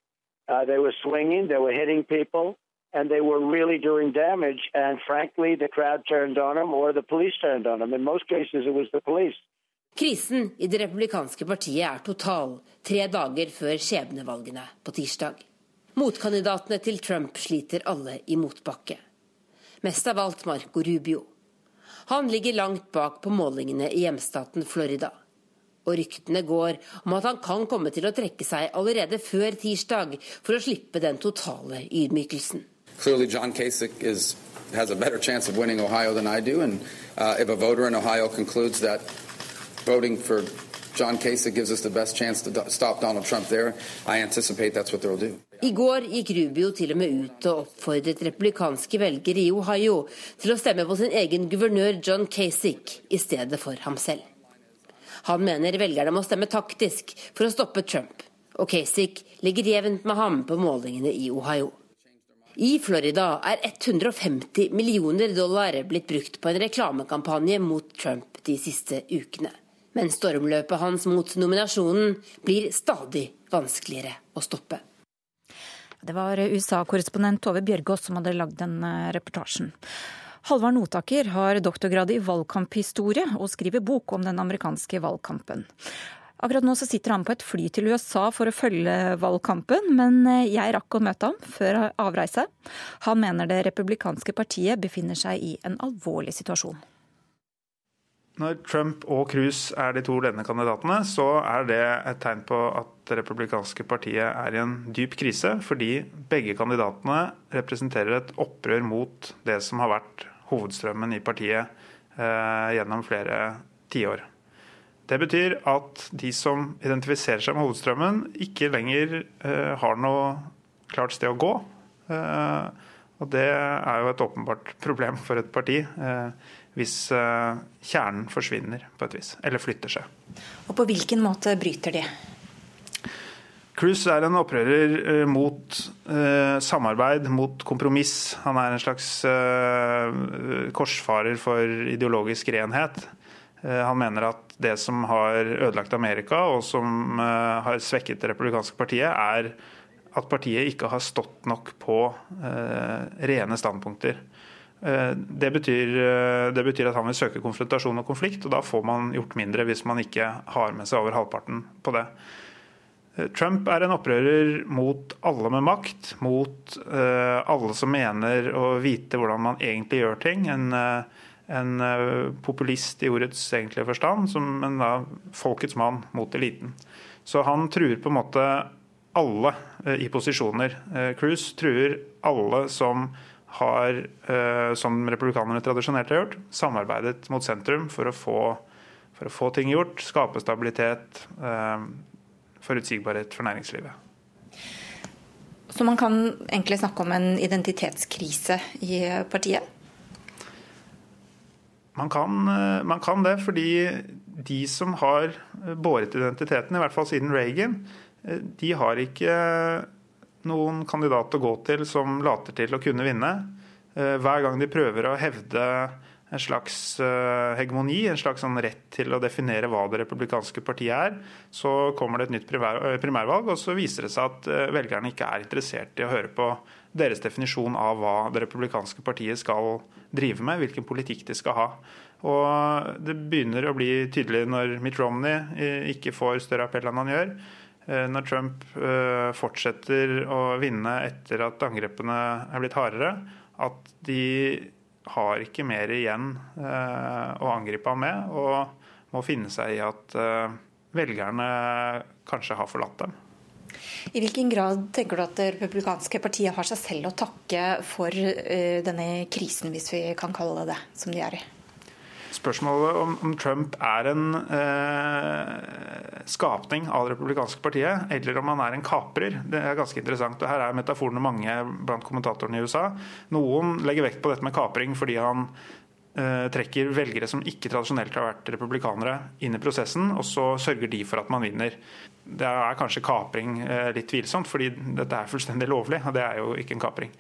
Uh, they were swinging, they were hitting people, and they were really doing damage. And frankly, the crowd turned on them or the police turned on them. In most cases, it was the police. Krisen i det republikanske partiet er total tre dager før skjebnevalgene på tirsdag. Motkandidatene til Trump sliter alle i motbakke. Mest av alt Marco Rubio. Han ligger langt bak på målingene i hjemstaten Florida. Og ryktene går om at han kan komme til å trekke seg allerede før tirsdag for å slippe den totale ydmykelsen. Clearly John Kasich is, has a better chance of Ohio than I do, and uh, if a Ohio concludes that voting for John Kasich gives us the best chance to stop Donald Trump there. I anticipate that's what they'll do. I går gikk Rubio til og med ut og oppfordret republikanske velgere i Ohio til å stemme på sin egen guvernør John Kasich i stedet for ham selv. Han mener velgerne må stemme taktisk for å stoppe Trump, og Kasich ligger jevnt med ham på målingene i Ohio. I Florida er 150 millioner dollar blitt brukt på en reklamekampanje mot Trump de siste ukene. Men stormløpet hans mot nominasjonen blir stadig vanskeligere å stoppe. Det var USA-korrespondent Tove Bjørgaas som hadde lagd den eh, reportasjen. Halvard Notaker har doktorgrad i valgkamphistorie og skriver bok om den amerikanske valgkampen. Akkurat nå sitter han på et fly til USA for å følge valgkampen, men eh, jeg rakk å møte ham før avreise. Han mener det republikanske partiet befinner seg i en alvorlig situasjon. Når Trump og Cruz er de to ledende kandidatene, så er det et tegn på at det republikanske partiet er i en dyp krise, fordi begge kandidatene representerer et opprør mot det som har vært hovedstrømmen i partiet eh, gjennom flere tiår. Det betyr at de som identifiserer seg med hovedstrømmen, ikke lenger eh, har noe klart sted å gå. Eh, og det er jo et åpenbart problem for et parti. Eh, hvis eh, kjernen forsvinner på et vis, eller flytter seg. Og På hvilken måte bryter de? Cruz er en opprører eh, mot eh, samarbeid, mot kompromiss. Han er en slags eh, korsfarer for ideologisk renhet. Eh, han mener at det som har ødelagt Amerika, og som eh, har svekket det republikanske partiet, er at partiet ikke har stått nok på rene standpunkter. Eh, det betyr, eh, det betyr, at han vil søke konfrontasjon og konflikt, og da får man gjort mindre hvis man ikke har med seg over halvparten på det. Eh, Trump er en opprører mot alle med makt, mot alle som mener å vite hvordan man egentlig gjør ting. En, en populist i ordets egentlige forstand, som en da, folkets mann mot eliten. Så han truer på en måte alle i posisjoner. Cruise truer alle som har, eh, som republikanerne tradisjonelt har gjort, samarbeidet mot sentrum for å få, for å få ting gjort, skape stabilitet, eh, forutsigbarhet for næringslivet. Så man kan egentlig snakke om en identitetskrise i partiet? Man kan, eh, man kan det, fordi de som har båret identiteten, i hvert fall siden Reagan, de har ikke noen kandidat å gå til som later til å kunne vinne. Eh, hver gang de prøver å hevde en slags eh, hegemoni, en slags sånn rett til å definere hva det republikanske partiet er, så kommer det et nytt eh, primærvalg, og så viser det seg at velgerne ikke er interessert i å høre på deres definisjon av hva det republikanske partiet skal drive med, hvilken politikk de skal ha. Og Det begynner å bli tydelig når Mitt Romney ikke får større appell enn han gjør. Eh, når Trump eh, fortsetter å vinne etter at angrepene er blitt hardere, at de har ikke mer igjen eh, å angripe ham med, og må finne seg i at velgerne kanskje har forlatt dem. I hvilken grad tenker du at det republikanske partiet har seg selv å takke for denne krisen, hvis vi kan kalle det det, som de er i? Spørsmålet om, om Trump er en eh, skapning av det republikanske partiet, eller om han er en kaprer, det er ganske interessant. og Her er metaforene mange blant kommentatorene i USA. Noen legger vekt på dette med kapring fordi han eh, trekker velgere som ikke tradisjonelt har vært republikanere, inn i prosessen, og så sørger de for at man vinner. Det er kanskje kapring eh, litt tvilsomt, fordi dette er fullstendig lovlig, og det er jo ikke en kapring.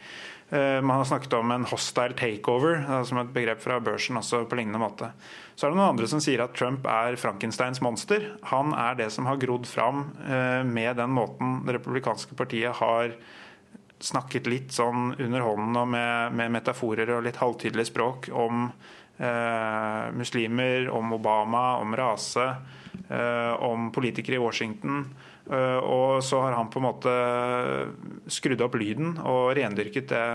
Eh, man har snakket om en hostile takeover, eh, som et begrep fra børsen også på lignende måte. Så er det noen andre som sier at Trump er Frankensteins monster. Han er det som har grodd fram eh, med den måten det republikanske partiet har snakket litt sånn under hånden og med, med metaforer og litt halvtydelig språk om eh, muslimer, om Obama, om rase, om politikere i Washington. Eh, og så har han på en måte skrudd opp lyden og rendyrket det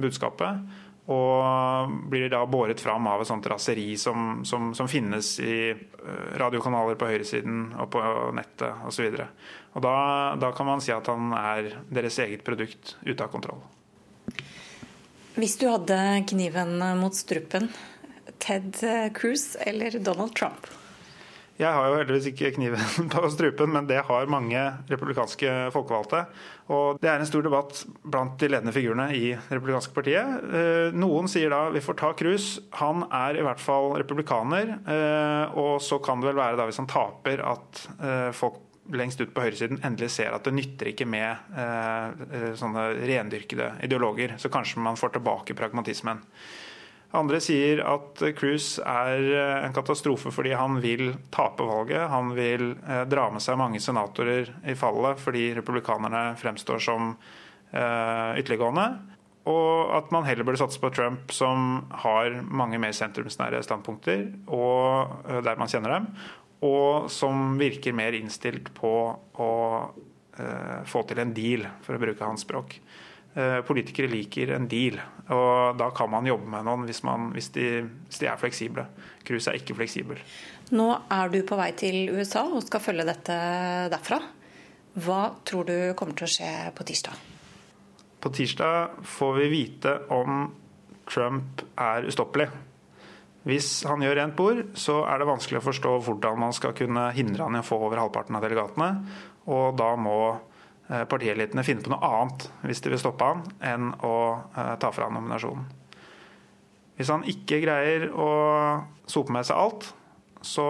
budskapet. Og blir da båret fram av et sånt raseri som, som, som finnes i eh, radiokanaler på høyresiden og på nettet osv. Og, og da, da kan man si at han er deres eget produkt ute av kontroll. Hvis du hadde kniven mot strupen, Ted Cruz eller Donald Trump? Jeg har jo heldigvis ikke kniven på strupen, men det har mange republikanske folkevalgte. Og det er en stor debatt blant de ledende figurene i det republikanske partiet. Eh, noen sier da vi får ta Cruz. Han er i hvert fall republikaner. Eh, og så kan det vel være da hvis han taper at eh, folk lengst ut på høyresiden endelig ser at det nytter ikke med sånne rendyrkede ideologer. Så kanskje man får tilbake pragmatismen. Andre sier at Cruise er eh, en katastrofe fordi han vil tape valget. Han vil eh, dra med seg mange senatorer i fallet fordi republikanerne fremstår som eh, ytterliggående. Og at man heller burde satse på Trump, som har mange mer sentrumsnære standpunkter, og der man kjenner dem, og som virker mer innstilt på å få til en deal, for å bruke hans språk. Eh, politikere liker en deal, og da kan man jobbe med noen hvis, man, hvis, de, hvis de, er fleksible. Cruise er ikke fleksibel. Nå er du på vei til USA og skal følge dette derfra. Hva tror du kommer til å skje på tirsdag? På tirsdag får vi vite om Trump er ustoppelig. Hvis han gjør rent bord, så er det vanskelig å forstå hvordan man skal kunne hindre han i å få over halvparten av delegatene. Og da må partielitene finne på noe annet hvis de vil stoppe han, enn å eh, ta fra han nominasjonen. Hvis han ikke greier å sope med seg alt, så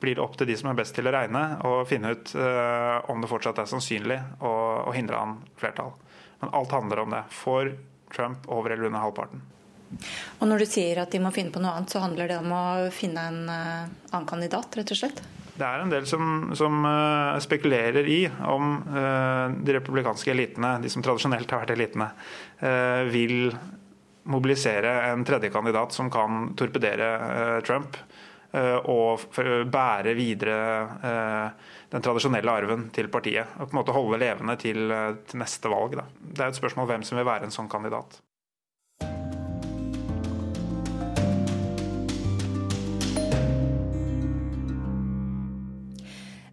blir det opp til de som er best til å regne, og finne ut uh, om det fortsatt er sannsynlig å, å, hindre han flertall. Men alt handler om det. Får Trump over eller under halvparten? Og Når du sier at de må finne på noe annet, så handler det om å finne en annen kandidat, rett og slett? Det er en del som, som uh, spekulerer i om uh, de republikanske elitene, de som tradisjonelt har vært elitene, uh, vil mobilisere en tredje kandidat som kan torpedere Trump og bære videre den tradisjonelle arven til partiet. Og på en måte holde levende til, til neste valg. Da. Det er et spørsmål hvem som vil være en sånn kandidat.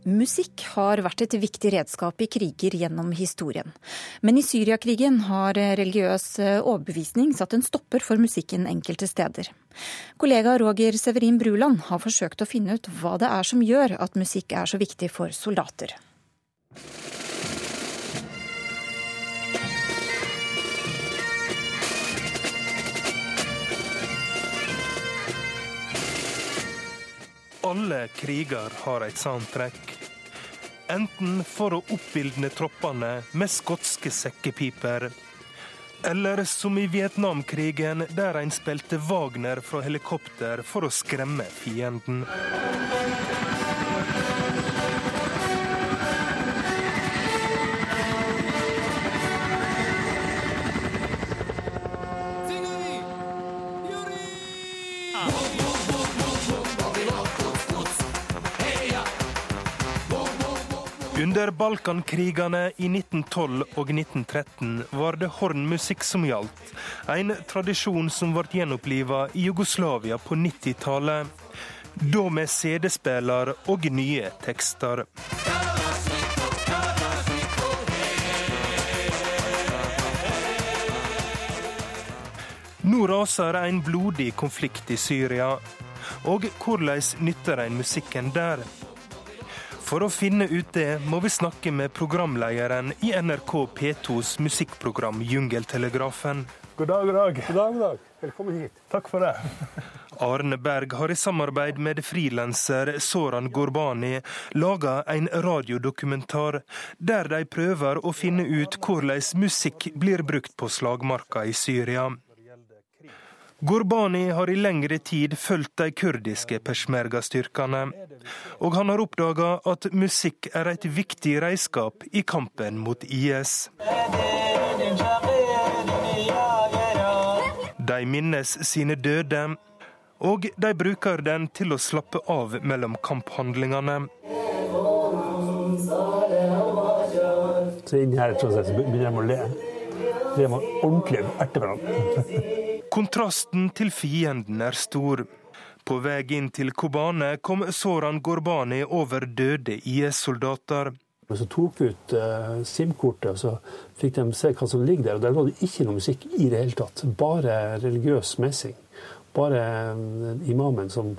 Musikk har vært et viktig redskap i kriger gjennom historien. Men i Syriakrigen har religiøs overbevisning satt en stopper for musikken enkelte steder. Kollega Roger Severin Bruland har forsøkt å finne ut hva det er som gjør at musikk er så viktig for soldater. Alle kriger har et soundtrack. Enten for å oppildne troppene med skotske sekkepiper, eller som i Vietnamkrigen, der en spilte Wagner fra helikopter for å skremme fienden. Under Balkankrigene i 1912 og 1913 var det hornmusikk som gjaldt. En tradisjon som ble gjenoppliva i Jugoslavia på 90-tallet. Da med CD-spiller og nye tekster. Nå raser en blodig konflikt i Syria. Og hvordan nytter en musikken der? For å finne ut det, må vi snakke med programlederen i NRK P2s musikkprogram Jungeltelegrafen. God dag, god dag. God dag, god dag. Velkommen hit. Takk for det. Arne Berg har i samarbeid med frilanser Soran Gorbani laga en radiodokumentar der de prøver å finne ut hvordan musikk blir brukt på slagmarka i Syria. Gurbani har i lengre tid fulgt de kurdiske peshmerga-styrkene, og han har oppdaga at musikk er et viktig redskap i kampen mot IS. De minnes sine døde, og de bruker den til å slappe av mellom kamphandlingene. Så inn her begynner de å le. De er ordentlig erter hverandre. Kontrasten til fienden er stor. På vei inn til Kobane kom Soran Gorbani over døde IS-soldater. Så tok vi ut uh, SIM-kortet og så fikk de se hva som ligger der. og Der var det ikke noe musikk i det hele tatt. Bare religiøs messing. Bare uh, imamen som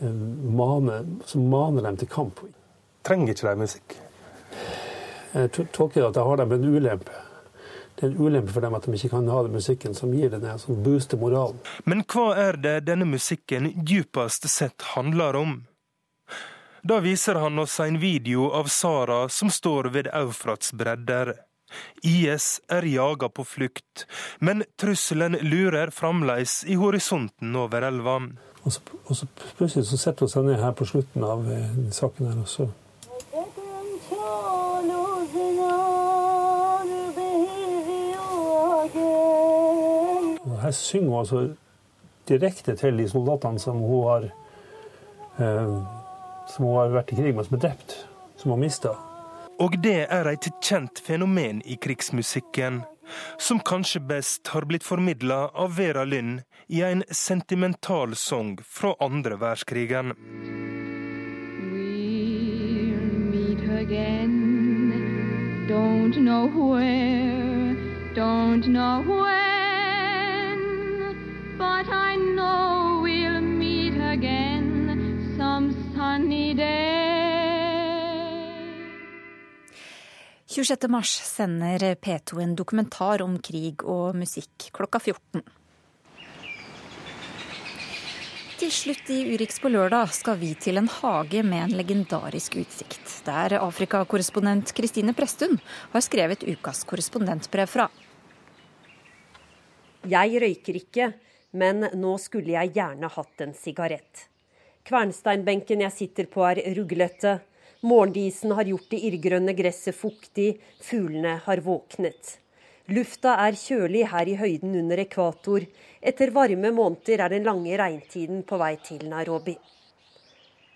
maner, som maner dem til kamp. Trenger ikke de musikk? Jeg tolker at jeg har dem en ulempe. Det er en ulempe for dem at de ikke kan ha den musikken som gir den, som booster moralen. Men hva er det denne musikken dypest sett handler om? Da viser han oss en video av Sara som står ved Eufrats bredder. IS er jaga på flukt, men trusselen lurer fremdeles i horisonten over elva. Og så, og så plutselig så setter hun seg ned her på slutten av eh, saken her, og så Her synger hun altså direkte til de soldatene som hun har eh, som hun har vært i krig med, som er drept, som hun har mista. Og det er et kjent fenomen i krigsmusikken, som kanskje best har blitt formidla av Vera Lynn i en sentimental sang fra andre verdenskrigen. Don't know where, don't know when, but I know we'll meet again some sunny day. 26. mars sender P2 en dokumentar om krig og musikk klokka 14. Til slutt i Urix på lørdag skal vi til en hage med en legendarisk utsikt. Der Afrikakorrespondent Kristine Presttun har skrevet ukas korrespondentbrev fra. Jeg røyker ikke, men nå skulle jeg gjerne hatt en sigarett. Kvernsteinbenken jeg sitter på er ruglete. Morgendisen har gjort det irrgrønne gresset fuktig, fuglene har våknet. Lufta er kjølig her i høyden under ekvator. Etter varme måneder er den lange regntiden på vei til Nairobi.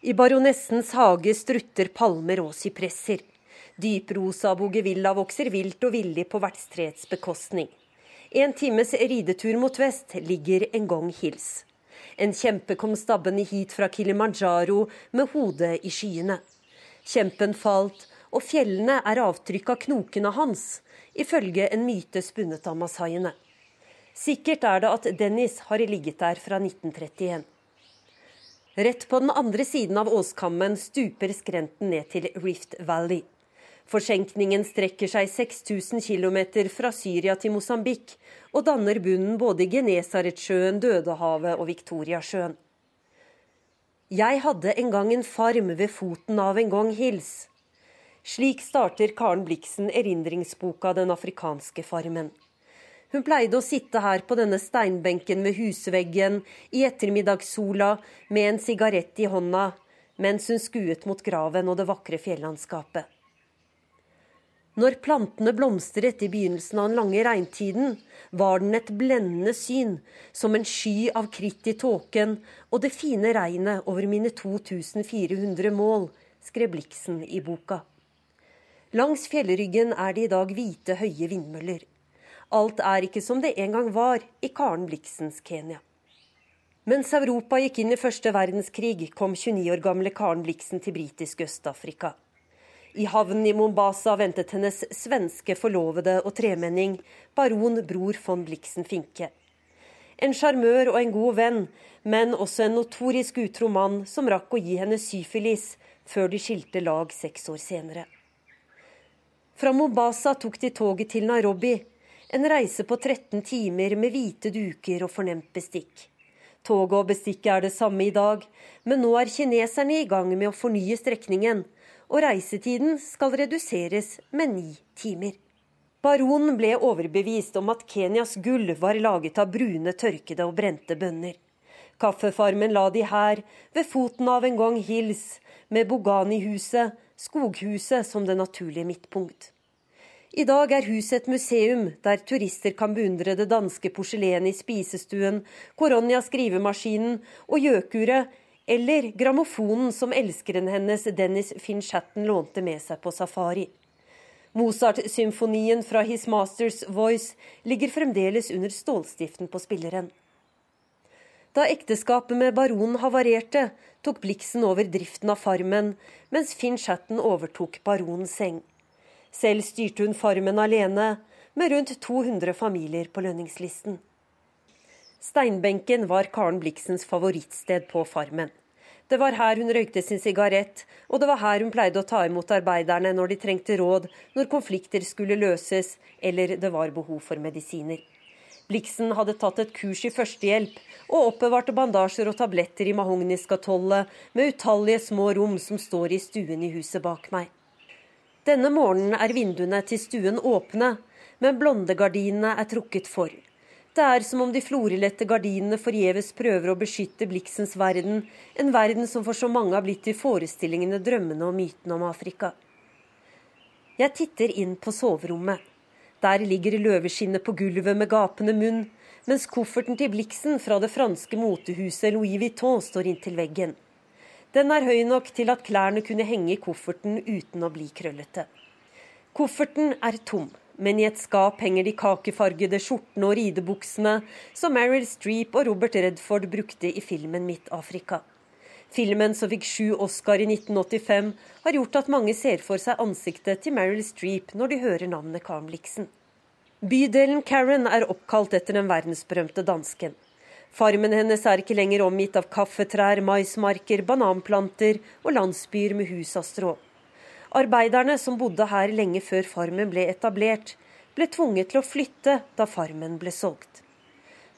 I baronessens hage strutter palmer og sypresser. Dyprosa bogevilla vokser vilt og villig på vertstreets bekostning. En times ridetur mot vest ligger en gang hils. En kjempe kom stabbende hit fra Kilimanjaro med hodet i skyene. Kjempen falt, og fjellene er avtrykk av knokene hans ifølge en myte spunnet av masaiene. Sikkert er det at Dennis har ligget der fra 1931. Rett på den andre siden av åskammen stuper skrenten ned til Rift Valley. Forsenkningen strekker seg 6000 km fra Syria til Mosambik, og danner bunnen både i Genesaretsjøen, Dødehavet og Viktoriasjøen. Jeg hadde en gang en farm ved foten av en gang hils. Slik starter Karen Bliksen erindringsboka 'Den afrikanske farmen'. Hun pleide å sitte her på denne steinbenken ved husveggen i ettermiddagssola med en sigarett i hånda, mens hun skuet mot graven og det vakre fjellandskapet. Når plantene blomstret i begynnelsen av den lange regntiden, var den et blendende syn, som en sky av kritt i tåken og det fine regnet over mine 2400 mål, skrev Bliksen i boka. Langs fjellryggen er det i dag hvite, høye vindmøller. Alt er ikke som det en gang var i Karen Bliksens Kenya. Mens Europa gikk inn i første verdenskrig, kom 29 år gamle Karen Bliksen til britisk Øst-Afrika. I havnen i Mombasa ventet hennes svenske forlovede og tremenning, baron Bror von Bliksen Finke. En sjarmør og en god venn, men også en notorisk utro mann som rakk å gi henne syfilis før de skilte lag seks år senere. Fra Mombasa tok de toget til Nairobi, en reise på 13 timer med hvite duker og fornemt bestikk. Toget og bestikket er det samme i dag, men nå er kineserne i gang med å fornye strekningen, og reisetiden skal reduseres med ni timer. Baronen ble overbevist om at Kenyas gull var laget av brune, tørkede og brente bønner. Kaffefarmen la de her, ved foten av en gang Hills, med Bogani-huset, skoghuset som det naturlige midtpunkt. I dag er huset et museum der turister kan beundre det danske porselenet i spisestuen, Koronia skrivemaskinen og gjøkuret, eller grammofonen som elskeren hennes Dennis Finchatten lånte med seg på safari. Mozart-symfonien fra His Masters Voice ligger fremdeles under stålstiften på spilleren. Da ekteskapet med baronen havarerte, tok Blixen over driften av farmen, mens Chatten overtok baronens seng. Selv styrte hun farmen alene, med rundt 200 familier på lønningslisten. Steinbenken var Karen Bliksens favorittsted på farmen. Det var her hun røykte sin sigarett, og det var her hun pleide å ta imot arbeiderne når de trengte råd, når konflikter skulle løses eller det var behov for medisiner. Bliksen hadde tatt et kurs i førstehjelp og oppbevarte bandasjer og tabletter i mahogniskatollet med utallige små rom som står i stuen i huset bak meg. Denne morgenen er vinduene til stuen åpne, men blondegardinene er trukket for. Det er som om de florilette gardinene forgjeves prøver å beskytte Blixens verden, en verden som for så mange har blitt til forestillingene, drømmene og mytene om Afrika. Jeg titter inn på soverommet. Der ligger løveskinnet på gulvet med gapende munn, mens kofferten til Blixen fra det franske motehuset Louis Vuitton står inntil veggen. Den er høy nok til at klærne kunne henge i kofferten uten å bli krøllete. Kofferten er tom men i et skap henger de kakefargede skjortene og ridebuksene som Meryl Streep og Robert Redford brukte i filmen Midt-Afrika. Filmen som fikk sju Oscar i 1985, har gjort at mange ser for seg ansiktet til Meryl Streep når de hører navnet Blixen. Bydelen Karen er oppkalt etter den verdensberømte dansken. Farmen hennes er ikke lenger omgitt av kaffetrær, maismarker, bananplanter og landsbyer med hus av strå. Arbeiderne som bodde her lenge før Farmen ble etablert, ble tvunget til å flytte da Farmen ble solgt.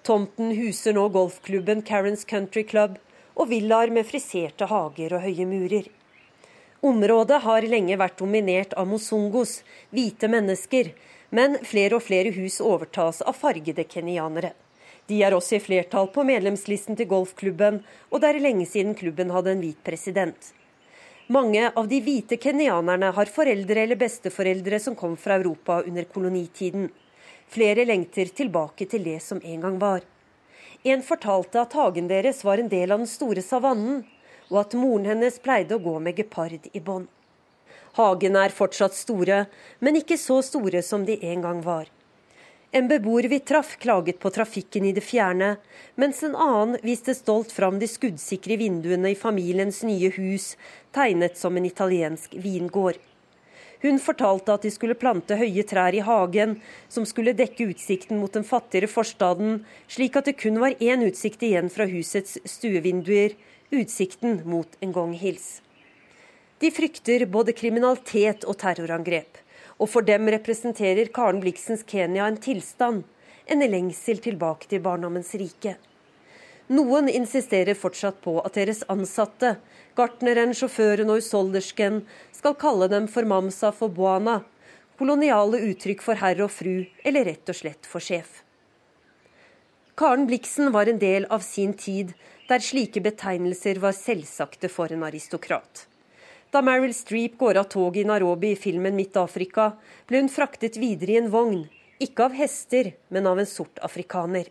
Tomten huser nå golfklubben Karens Country Club og villaer med friserte hager og høye murer. Området har lenge vært dominert av mosungos, hvite mennesker, men flere og flere hus overtas av fargede kenyanere. De er også i flertall på medlemslisten til golfklubben, og det er lenge siden klubben hadde en hvit president. Mange av de hvite kenyanerne har foreldre eller besteforeldre som kom fra Europa under kolonitiden. Flere lengter tilbake til det som en gang var. En fortalte at hagen deres var en del av den store savannen, og at moren hennes pleide å gå med gepard i bånd. Hagene er fortsatt store, men ikke så store som de en gang var. En beboer vi traff, klaget på trafikken i det fjerne, mens en annen viste stolt fram de skuddsikre vinduene i familiens nye hus, tegnet som en italiensk vingård. Hun fortalte at de skulle plante høye trær i hagen, som skulle dekke utsikten mot den fattigere forstaden, slik at det kun var én utsikt igjen fra husets stuevinduer, utsikten mot Ngong hils. De frykter både kriminalitet og terrorangrep. Og for dem representerer Karen Bliksens Kenya en tilstand, en lengsel tilbake til barndommens rike. Noen insisterer fortsatt på at deres ansatte, gartneren, sjåføren og husholdersken, skal kalle dem for mamsa for buana, koloniale uttrykk for herr og fru, eller rett og slett for sjef. Karen Bliksen var en del av sin tid der slike betegnelser var selvsagte for en aristokrat. Da Meryl Streep går av toget i Nairobi i filmen Midt-Afrika, ble hun fraktet videre i en vogn, ikke av hester, men av en sort afrikaner.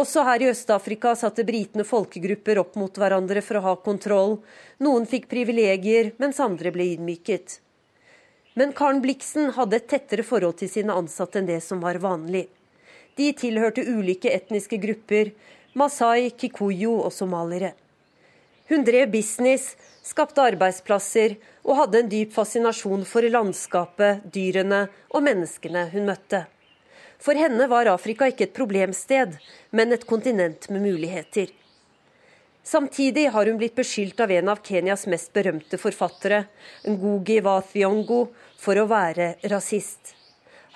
Også her i Øst-Afrika satte britene folkegrupper opp mot hverandre for å ha kontroll. Noen fikk privilegier, mens andre ble ydmyket. Men Karen Blixen hadde et tettere forhold til sine ansatte enn det som var vanlig. De tilhørte ulike etniske grupper, Masai, Kikuyu og somaliere. Hun drev business, skapte arbeidsplasser og hadde en dyp fascinasjon for landskapet, dyrene og menneskene hun møtte. For henne var Afrika ikke et problemsted, men et kontinent med muligheter. Samtidig har hun blitt beskyldt av en av Kenyas mest berømte forfattere, Ngugi Wathiongo, for å være rasist.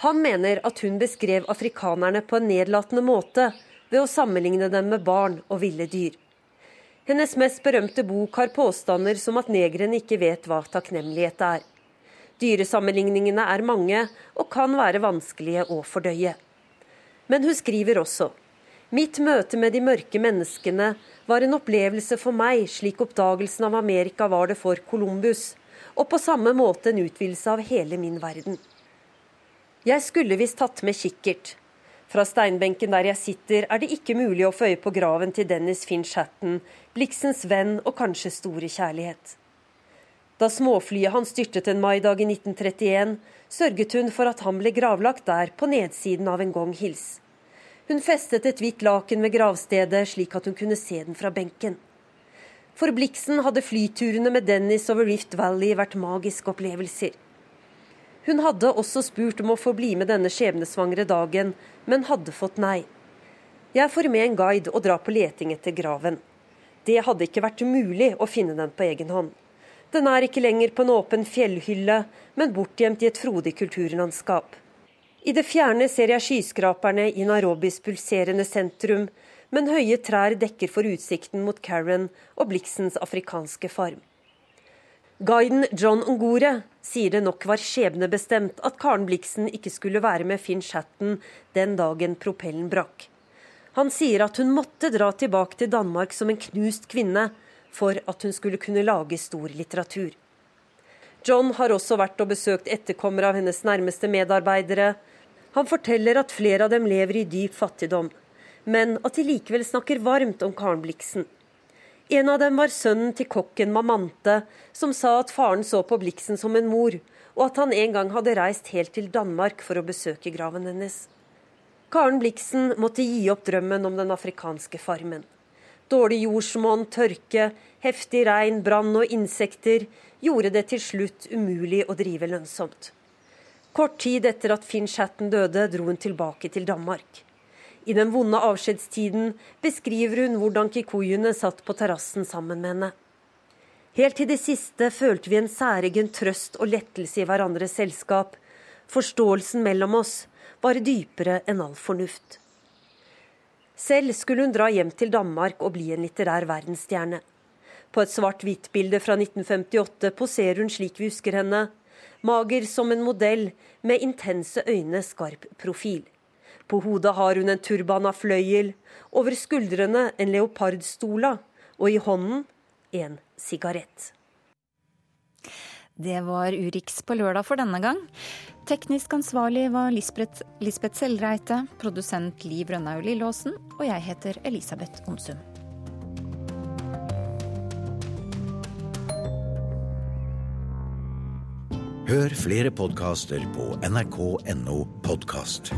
Han mener at hun beskrev afrikanerne på en nedlatende måte ved å sammenligne dem med barn og ville dyr. Hennes mest berømte bok har påstander som at negrene ikke vet hva takknemlighet er. Dyresammenligningene er mange og kan være vanskelige å fordøye. Men hun skriver også Mitt møte med de mørke menneskene var en opplevelse for meg, slik oppdagelsen av Amerika var det for Columbus, og på samme måte en utvidelse av hele min verden. Jeg skulle visst tatt med kikkert, fra steinbenken der jeg sitter, er det ikke mulig å få øye på graven til Dennis Finch Hatton, Blixens venn og kanskje store kjærlighet. Da småflyet hans styrtet en maidag i 1931, sørget hun for at han ble gravlagt der, på nedsiden av en gong hils. Hun festet et hvitt laken ved gravstedet, slik at hun kunne se den fra benken. For Blixen hadde flyturene med Dennis over Rift Valley vært magiske opplevelser. Hun hadde også spurt om å få bli med denne skjebnesvangre dagen, men hadde fått nei. Jeg får med en guide og drar på leting etter graven. Det hadde ikke vært mulig å finne den på egen hånd. Den er ikke lenger på en åpen fjellhylle, men bortgjemt i et frodig kulturlandskap. I det fjerne ser jeg skyskraperne i Nairobis pulserende sentrum, men høye trær dekker for utsikten mot Karen og Blixens afrikanske farm. Guiden John Ongore sier det nok var skjebnebestemt at Karen Blixen ikke skulle være med Finn Shatton den dagen propellen brakk. Han sier at hun måtte dra tilbake til Danmark som en knust kvinne for at hun skulle kunne lage stor litteratur. John har også vært og besøkt etterkommere av hennes nærmeste medarbeidere. Han forteller at flere av dem lever i dyp fattigdom, men at de likevel snakker varmt om Karen Blixen. En av dem var sønnen til kokken Mamante, som sa at faren så på Bliksen som en mor, og at han en gang hadde reist helt til Danmark for å besøke graven hennes. Karen Bliksen måtte gi opp drømmen om den afrikanske farmen. Dårlig jordsmonn, tørke, heftig regn, brann og insekter gjorde det til slutt umulig å drive lønnsomt. Kort tid etter at Finn Chatten døde, dro hun tilbake til Danmark. I den vonde avskjedstiden beskriver hun hvordan kikuyene satt på terrassen sammen med henne. Helt til det siste følte vi en særegen trøst og lettelse i hverandres selskap. Forståelsen mellom oss var dypere enn all fornuft. Selv skulle hun dra hjem til Danmark og bli en litterær verdensstjerne. På et svart-hvitt-bilde fra 1958 poserer hun slik vi husker henne, mager som en modell, med intense øyne, skarp profil. På hodet har hun en turban av fløyel, over skuldrene en leopardstola, og i hånden en sigarett. Det var Urix på lørdag for denne gang. Teknisk ansvarlig var Lisbeth, Lisbeth Selreite, produsent Liv Rønnaug Lillåsen, og jeg heter Elisabeth Onsum. Hør flere podkaster på nrk.no podkast.